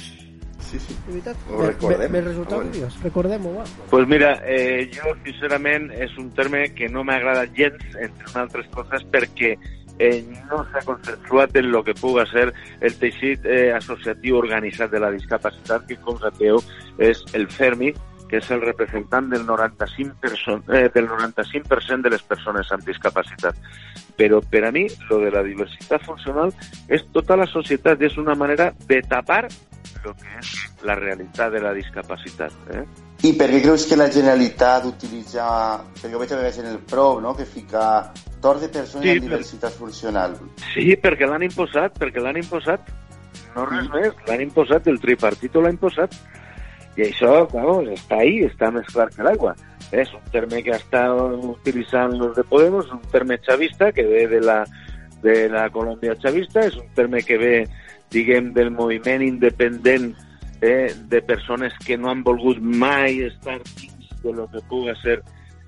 Sí, sí. De veritat, ho recordem. Me, me resulta curiós. Recordem-ho, va. Pues mira, eh, jo sincerament és un terme que no m'agrada gens, entre altres coses, perquè eh, no s'ha consensuat en el que puga ser el teixit eh, associatiu organitzat de la discapacitat, que com sabeu és el FERMI, que és el representant del 95%, eh, del 95 de les persones amb discapacitat. Però per a mi, lo de la diversitat funcional és tota la societat, és una manera de tapar el que és la realitat de la discapacitat. Eh? I per què creus que la Generalitat utilitza, perquè ho veig a vegades en el PROV, no? que fica tor de persones sí, amb diversitat per... funcional? Sí, perquè l'han imposat, perquè l'han imposat, no res mm. més, l'han imposat, el tripartito l'ha imposat, i això, vamos, està ahí, està més clar que l'aigua. És un terme que està utilitzant los de Podemos, un terme xavista que ve de la, de la Colòmbia xavista, és un terme que ve, diguem, del moviment independent eh, de persones que no han volgut mai estar de lo que puga ser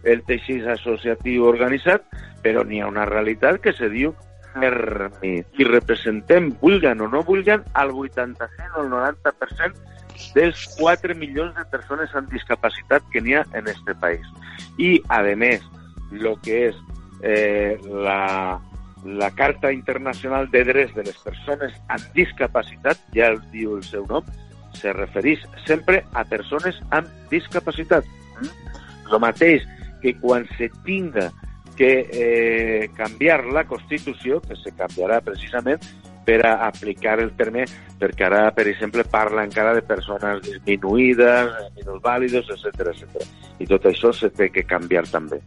el teixit associatiu organitzat, però n'hi ha una realitat que se diu fermi. I representem, o no vulguen, al 85 o el 90% dels 4 milions de persones amb discapacitat que n'hi ha en este país. I, a més, el que és eh, la, la Carta Internacional de Drets de les Persones amb Discapacitat, ja el diu el seu nom, se refereix sempre a persones amb discapacitat. El mateix que quan se tinga que eh, canviar la Constitució, que se canviarà precisament, per a aplicar el terme, perquè ara, per exemple, parla encara de persones disminuïdes, minusvàlides, etc etc. I tot això se té que canviar també.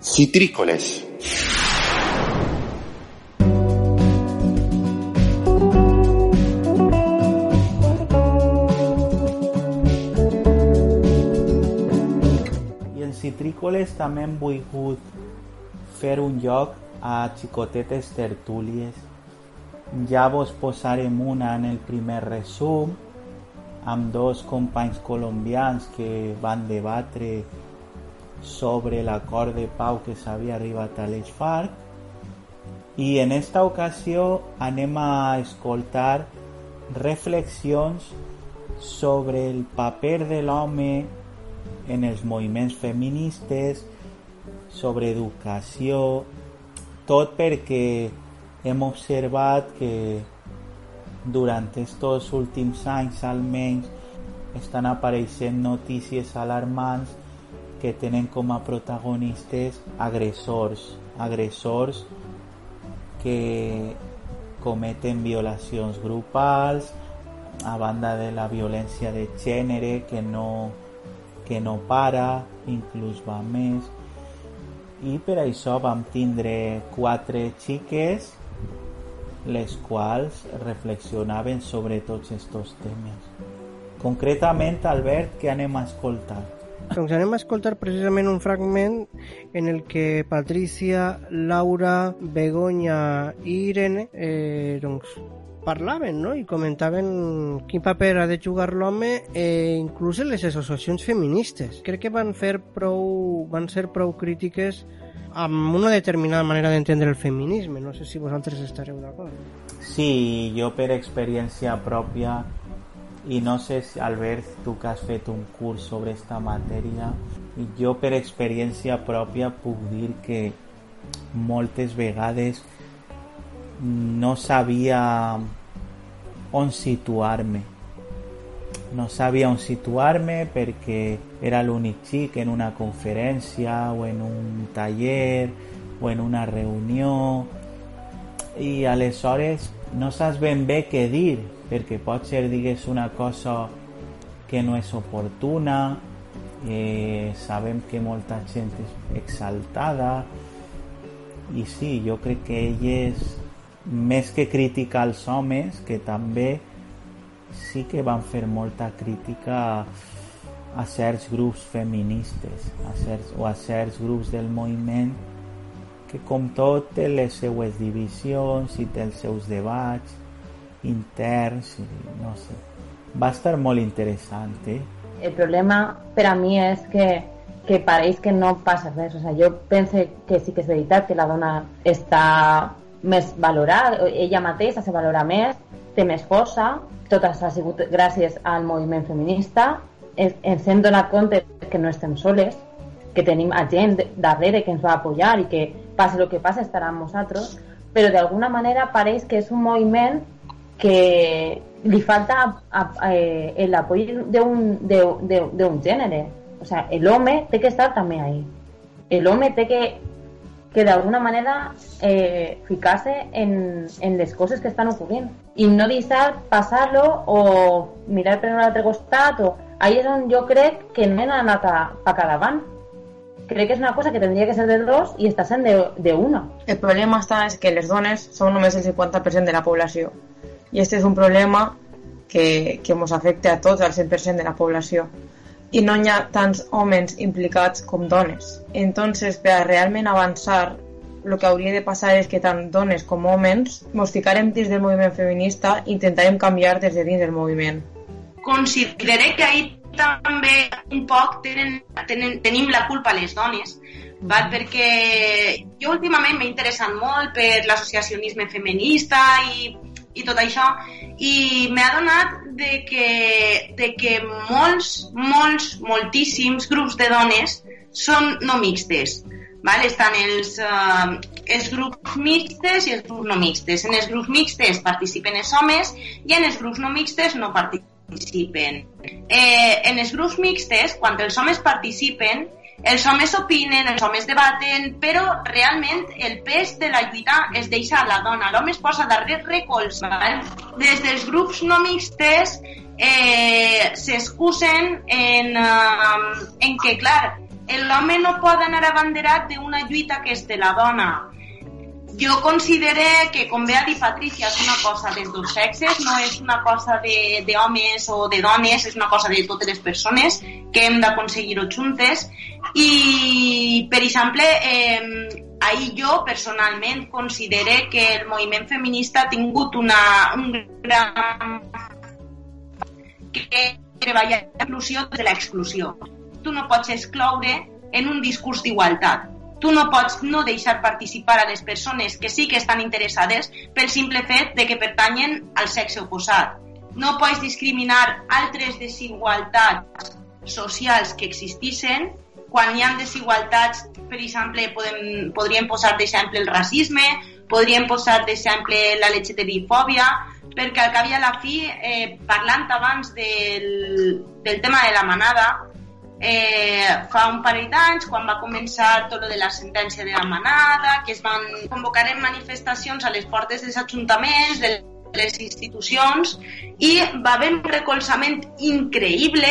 Citrícoles. Citrícoles també hem volgut fer un lloc a xicotetes tertúlies. Ja vos posarem una en el primer resum amb dos companys colombians que van debatre sobre l'acord de pau que s'havia arribat a les FARC i en esta ocasió anem a escoltar reflexions sobre el paper de l'home en els moviments feministes sobre educació, tot perquè hem observat que durant estos últims anys almenys estan apareixent notícies alarmants que tenen com a protagonistes agressors, agressors que cometen violacions grupals, a banda de la violència de gènere que no, que no para, inclús va més. I per això vam tindre quatre xiques les quals reflexionaven sobre tots aquests temes. Concretament, Albert, què anem a escoltar? Doncs anem a escoltar precisament un fragment en el que Patricia, Laura, Begoña i Irene eh, doncs, parlaven no? i comentaven quin paper ha de jugar l'home eh, inclús les associacions feministes. Crec que van, fer prou, van ser prou crítiques amb una determinada manera d'entendre el feminisme. No sé si vosaltres estareu d'acord. Sí, jo per experiència pròpia i no sé si Albert tu que has fet un curs sobre esta matèria jo per experiència pròpia puc dir que moltes vegades no sabia on situar-me. No sabia on situar-me perquè era l'únic xic en una conferència o en un taller o en una reunió i aleshores no saps ben bé què dir perquè pot ser digues una cosa que no és oportuna. Eh, sabem que molta gent és exaltada. I sí, jo crec que elles més que criticar als homes que també sí que van fer molta crítica a, certs grups feministes a certs, o a certs grups del moviment que com tot té les seues divisions i té els seus debats interns, no sé. Va estar molt interessant, eh? El problema per a mi és que, que pareix que no passa res. O sea, jo penso que sí que és veritat que la dona està més valorada, ella mateixa se valora més, té més força, tot això ha sigut gràcies al moviment feminista, ens hem donat compte que no estem soles, que tenim a gent darrere que ens va apoyar i que passi el que passi estarà amb nosaltres, però d'alguna manera pareix que és un moviment que li falta eh, el apoyo de un, de, de, de un gènere. O sea, el home té que estar també ahí. El home té que, que d'alguna manera eh, ficar-se en, en les coses que estan ocorrent i no deixar passar-lo o mirar per un altre costat o ahí és on jo crec que no hem anat a, a cada davant crec que és una cosa que tindria que ser de dos i està sent de, de una. El problema està és que les dones són només el 50% de la població. I este és un problema que, que ens afecta a tots, al 100% de la població i no hi ha tants homes implicats com dones. Entonces, per a realment avançar, el que hauria de passar és que tant dones com homes ens ficarem dins del moviment feminista i intentarem canviar des de dins del moviment. Consideré que ahir també un poc tenen, tenen, tenim la culpa les dones, val? perquè jo últimament m'he interessat molt per l'associacionisme feminista i i tot això i m'he adonat de que, de que molts, molts, moltíssims grups de dones són no mixtes. Val? Estan els, uh, els grups mixtes i els grups no mixtes. En els grups mixtes participen els homes i en els grups no mixtes no participen. Eh, en els grups mixtes, quan els homes participen, els homes opinen, els homes debaten, però realment el pes de la lluita es deixa a la dona. L'home es posa darrere recolzat. Des dels grups no mixtes eh, s'excusen en, eh, en que, clar, l'home no pot anar abanderat d'una lluita que és de la dona jo considere que, com bé ha dit Patricia, és una cosa dels dos sexes, no és una cosa d'homes o de dones, és una cosa de totes les persones que hem d'aconseguir-ho juntes. I, per exemple, eh, ahir jo personalment considere que el moviment feminista ha tingut una, un gran que treballa l'inclusió de l'exclusió. Tu no pots excloure en un discurs d'igualtat tu no pots no deixar participar a les persones que sí que estan interessades pel simple fet de que pertanyen al sexe oposat. No pots discriminar altres desigualtats socials que existissin quan hi ha desigualtats, per exemple, podem, podríem posar d'exemple el racisme, podríem posar d'exemple la LGTB-fòbia, perquè al cap i a la fi, eh, parlant abans del, del tema de la manada, eh, fa un parell d'anys, quan va començar tot lo de la sentència de la manada, que es van convocar en manifestacions a les portes dels ajuntaments, de les institucions, i va haver un recolzament increïble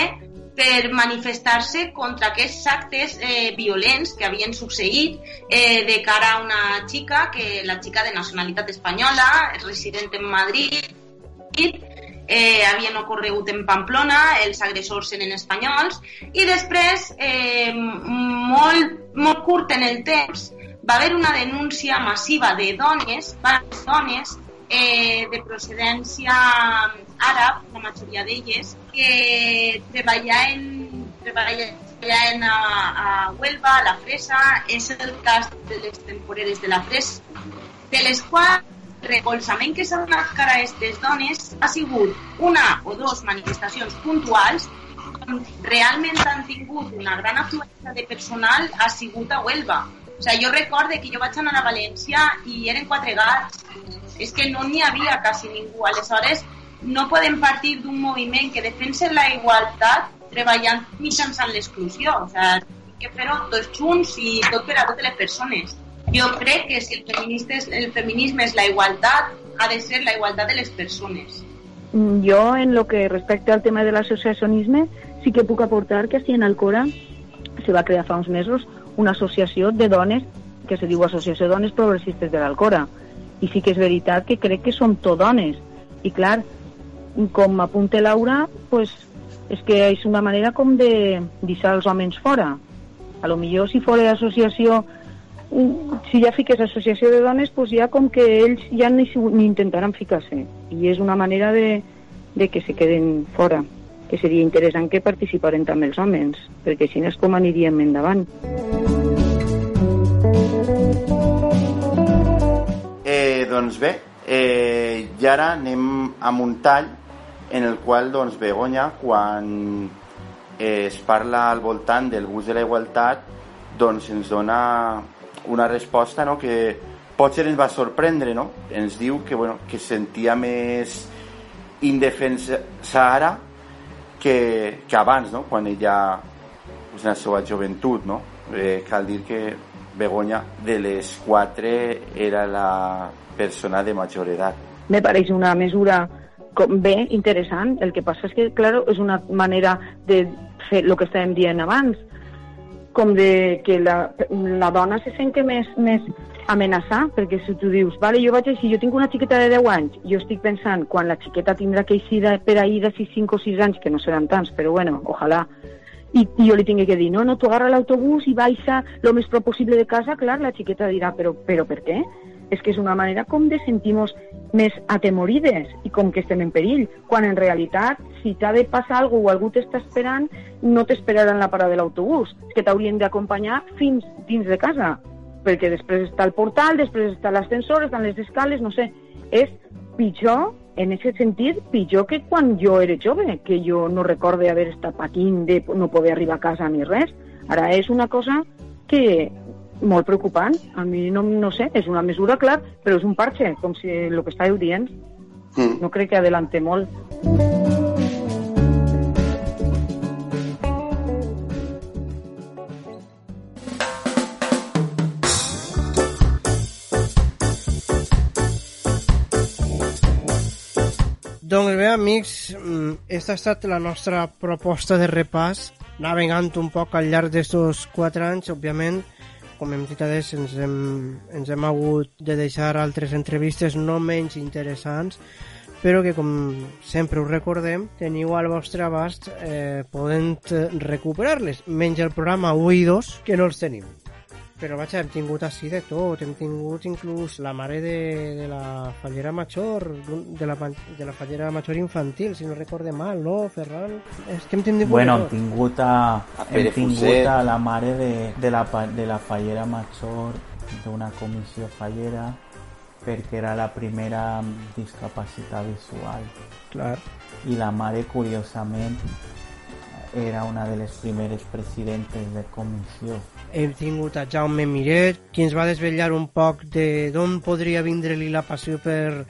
per manifestar-se contra aquests actes eh, violents que havien succeït eh, de cara a una xica, que la xica de nacionalitat espanyola, resident en Madrid, eh, havien ocorregut en Pamplona, els agressors eren espanyols, i després, eh, molt, molt curt en el temps, va haver una denúncia massiva de dones, dones eh, de procedència àrab, la majoria d'elles, que treballaven, treballaven a, a Huelva, a la Fresa, és el cas de les temporeres de la Fresa, de les quals recolzament que s'ha donat cara a aquestes dones ha sigut una o dos manifestacions puntuals on realment han tingut una gran afluència de personal ha sigut a Huelva. O sigui, jo recorde que jo vaig anar a València i eren quatre gats. És que no n'hi havia quasi ningú. Aleshores, no podem partir d'un moviment que defensa la igualtat treballant mitjançant l'exclusió. O sigui, que fer-ho tots junts i tot per a totes les persones. Jo crec que si el, feminista és, el feminisme és la igualtat, ha de ser la igualtat de les persones. Mm, jo, en lo que respecta al tema de l'associacionisme, sí que puc aportar que si en Alcora se va crear fa uns mesos una associació de dones que se diu Associació de Dones Progressistes de l'Alcora. I sí que és veritat que crec que som tot dones. I clar, com apunta Laura, pues, és que és una manera com de deixar els homes fora. A lo millor si fos l'associació si ja fiques associació de dones, doncs ja com que ells ja ni, ni intentaran ficar-se. I és una manera de, de que se queden fora que seria interessant que participaren també els homes, perquè així és com aniríem endavant. Eh, doncs bé, eh, i ara anem a un tall en el qual doncs, Begoña, quan eh, es parla al voltant del bus de la igualtat, doncs ens dona una resposta no, que potser ens va sorprendre, no? Ens diu que, bueno, que sentia més indefensa ara que, que abans, no? Quan ella, pues, en la seva joventut, no? Eh, cal dir que Begoña, de les quatre, era la persona de major edat. Me pareix una mesura bé, interessant. El que passa és que, claro, és una manera de fer el que estàvem dient abans, com de que la, la dona se senti més, més amenaçar, perquè si tu dius, vale, jo vaig així, jo tinc una xiqueta de 10 anys, jo estic pensant, quan la xiqueta tindrà que eixir per ahir de 6, 5 o 6 anys, que no seran tants, però bueno, ojalà, i, i jo li tinc que dir, no, no, tu agarra l'autobús i baixa el més prop possible de casa, clar, la xiqueta dirà, però, però per què? És que és una manera com de sentir-nos més atemorides i com que estem en perill, quan en realitat si t'ha de passar alguna o algú t'està esperant, no t'esperaran la parada de l'autobús, que t'haurien d'acompanyar fins dins de casa, perquè després està el portal, després està l'ascensor, estan les escales, no sé, és pitjor, en aquest sentit, pitjor que quan jo era jove, que jo no recorde haver estat patint de no poder arribar a casa ni res. Ara és una cosa que molt preocupant. A mi no, no sé, és una mesura, clar, però és un parche, com si el que estàveu dient. Mm. No crec que adelante molt. Doncs bé, amics, aquesta mm, ha estat la nostra proposta de repàs, navegant un poc al llarg d'estos quatre anys, òbviament, com hem dit adés, ens hem, ens hem hagut de deixar altres entrevistes no menys interessants, però que, com sempre us recordem, teniu al vostre abast eh, podent recuperar-les, menys el programa 1 i 2, que no els tenim però vaja, hem tingut així de tot, hem tingut inclús la mare de, de la fallera major, de la, de la fallera major infantil, si no recorde mal, no, Ferran? És que hem tingut Bueno, hem tingut a, a hem tingut a la mare de, de, la, de la fallera major d'una comissió fallera perquè era la primera discapacitat visual. Clar. I la mare, curiosament, era una de les primeres presidentes de comissió hem tingut a Jaume Miret, qui ens va desvetllar un poc de d'on podria vindre-li la passió per,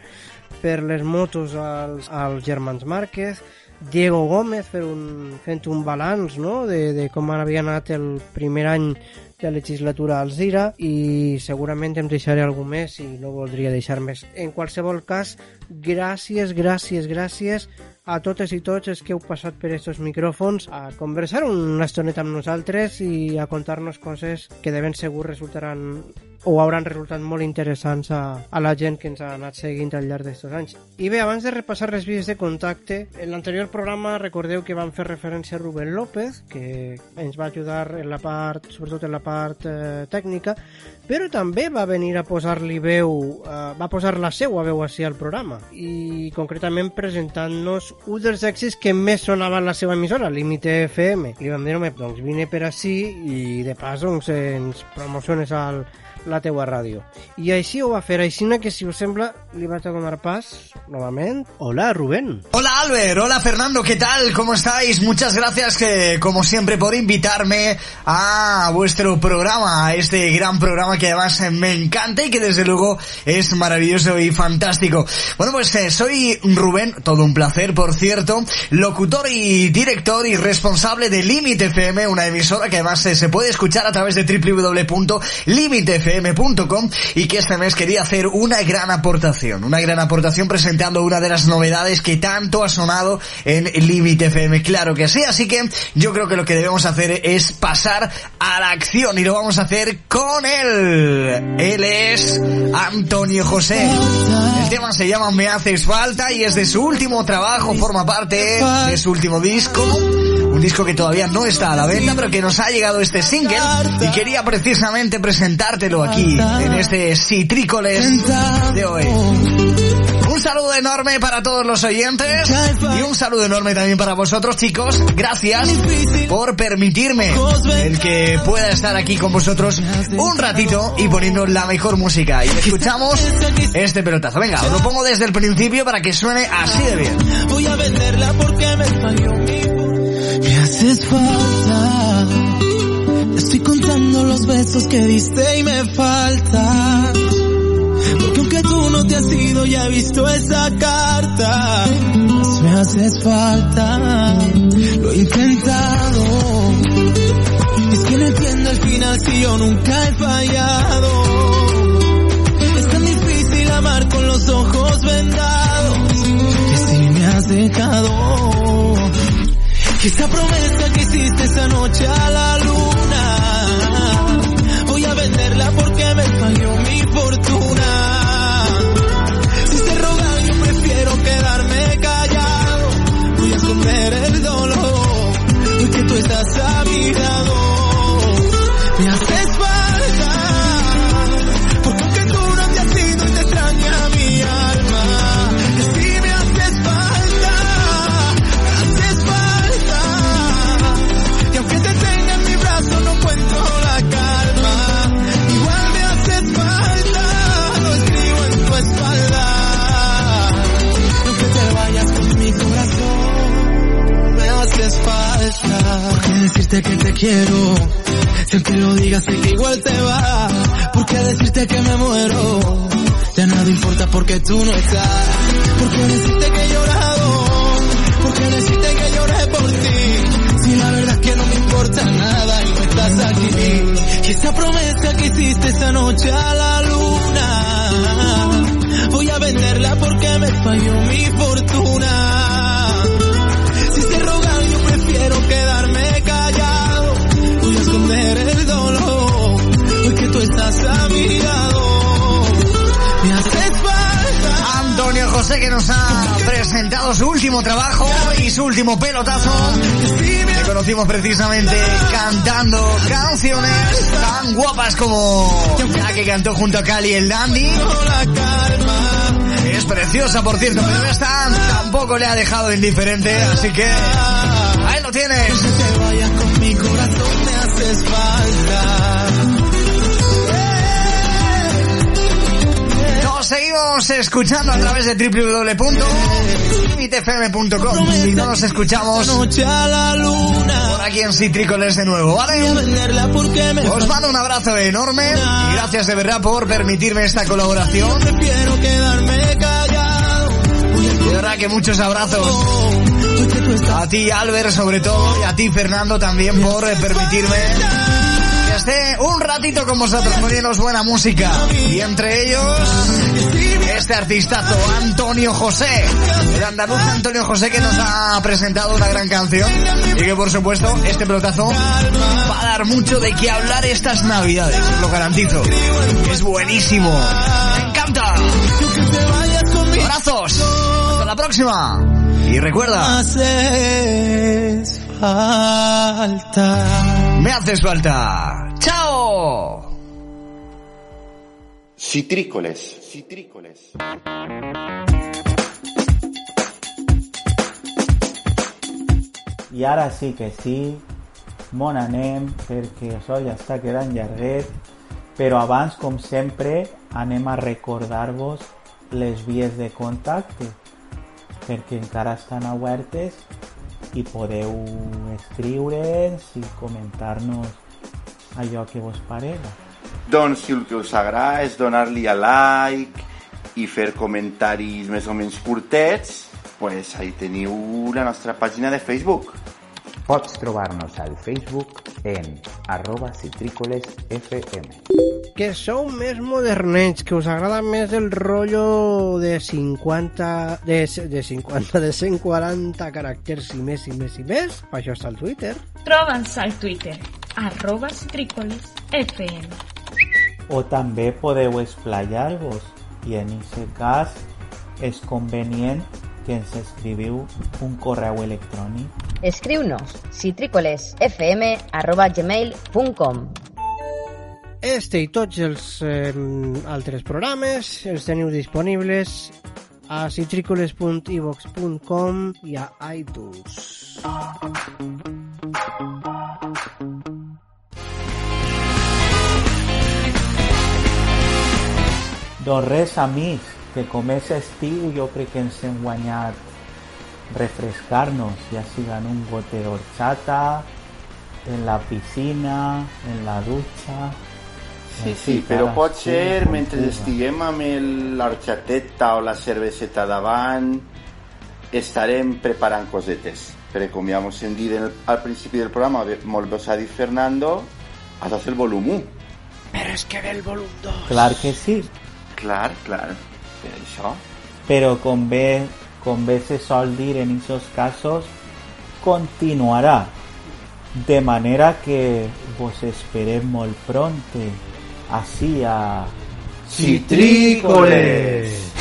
per les motos als, als germans Márquez, Diego Gómez fer un, fent un balanç no? de, de com havia anat el primer any de legislatura al Zira i segurament em deixaré algú més i no voldria deixar més. En qualsevol cas, gràcies, gràcies, gràcies a totes i tots els que heu passat per aquests micròfons a conversar una estoneta amb nosaltres i a contar-nos coses que de ben segur resultaran o hauran resultat molt interessants a, a la gent que ens ha anat seguint al llarg d'aquests anys. I bé, abans de repassar les vies de contacte, en l'anterior programa recordeu que vam fer referència a Rubén López, que ens va ajudar en la part, sobretot en la part eh, tècnica, però també va venir a posar-li veu, eh, va posar la seua veu així al programa, i concretament presentant-nos un dels èxits que més sonava en la seva emissora, Límite FM. Li vam dir, home, doncs vine per així i de pas doncs, ens promociones al, la teua ràdio. I així ho va fer, així que si us sembla li vaig a donar pas novament. Hola, Rubén. Hola, Albert. Hola, Fernando. ¿Qué tal? ¿Cómo estáis? Muchas gracias, que, como siempre, por invitarme a vuestro programa, a este gran programa que además me encanta y que desde luego es maravilloso y fantástico. Bueno, pues eh, soy Rubén, todo un placer, por cierto, locutor y director y responsable de Limit FM, una emisora que además eh, se puede escuchar a través de www.limitfm.com y que este mes quería hacer una gran aportación, una gran aportación presentando una de las novedades que tanto ha sonado en Limit FM, claro que sí, así que yo creo que lo que debemos hacer es pasar a la acción y lo vamos a hacer con él. Él es Antonio José. El tema se llama Me haces falta y es de su último trabajo, forma parte de su último disco. Un disco que todavía no está a la venta, pero que nos ha llegado este single y quería precisamente presentártelo aquí, en este Citrícoles de hoy. Un saludo enorme para todos los oyentes y un saludo enorme también para vosotros chicos. Gracias por permitirme el que pueda estar aquí con vosotros un ratito y poniendo la mejor música. Y escuchamos este pelotazo. Venga, lo pongo desde el principio para que suene así de bien. Voy a venderla porque Me haces falta. Estoy contando los besos que diste y me falta. Porque aunque tú no te has ido, ya he visto esa carta. Me haces falta. Lo he intentado. Es que no entiendo el final si yo nunca he fallado. Es tan difícil amar con los ojos vendados. Que si me has dejado. Esa promesa que hiciste esa noche a la luna. Voy a venderla porque me falló mi fortuna. Si se roga yo prefiero quedarme callado. Voy a esconder el dolor. Porque tú estás decirte que te quiero? Si aunque lo digas sé que igual te va. ¿Por qué decirte que me muero? Ya nada importa porque tú no estás. ¿Por qué decirte que he llorado? ¿Por qué decirte que lloré por ti? Si la verdad es que no me importa nada y no estás aquí. Y esa promesa que hiciste esa noche a la luna. Voy a venderla porque me falló mi fortuna. José que nos ha presentado su último trabajo y su último pelotazo que conocimos precisamente cantando canciones tan guapas como la que cantó junto a Cali el Dandy. Es preciosa por cierto, pero esta tampoco le ha dejado indiferente, así que ahí lo tienes. Te vayas con mi corazón, me haces falta. Seguimos escuchando a través de www.limitfm.com y no nos escuchamos por aquí en Citrícoles de nuevo, ¿vale? Os mando un abrazo enorme y gracias de verdad por permitirme esta colaboración. Callado. verdad que muchos abrazos. A ti, Albert, sobre todo, y a ti, Fernando, también por permitirme esté un ratito con vosotros poniéndoos buena música. Y entre ellos, este artistazo, Antonio José. El andaluz Antonio José que nos ha presentado una gran canción. Y que, por supuesto, este pelotazo va a dar mucho de qué hablar estas navidades. Lo garantizo. Es buenísimo. Me encanta. Abrazos. Hasta la próxima. Y recuerda. falta. Me haces falta. ¡Chao! Citrícoles. Citrícoles. I ara sí que sí, mon anem, perquè això ja està quedant llarguet, però abans, com sempre, anem a recordar-vos les vies de contacte, perquè encara estan obertes i podeu escriure'ns i comentar-nos allò que vos parega. Doncs si el que us agrada és donar-li a like i fer comentaris més o menys curtets, pues ahí teniu la nostra pàgina de Facebook. Pots trobar-nos al Facebook en arroba citrícolesfm. Que sou més modernets, que us agrada més el rotllo de 50, de, de 50, de 140 caràcters i més i més i més, per això està al Twitter. Troba'ns al Twitter, arroba citrícoles FM. O també podeu esplayar-vos i en aquest cas és convenient que ens escriviu un correu electrònic Escriu-nos citricolesfm.gmail.com Este i tots els eh, altres programes els teniu disponibles a citricoles.ivox.com i a iTunes. Doncs res, amics, que com és estiu jo crec que ens guanyat refrescar-nos, ja siga en un gote d'horchata, en la piscina, en la dutxa... Sí, sí, fi, però pot ser mentre estiguem amb el- l'horxateta o la cerveseta davant, estarem preparant cosetes. Perquè com ja ens hem dit el- al principi del programa, molt bé us ha dit Fernando, has de fer el volum 1. Però és que ve el volum 2. Clar que sí, Clar, clar. Per això. però com bé, com bé se sol dir en esos casos, continuarà. De manera que vos esperem molt pronte, així a... Citrícoles.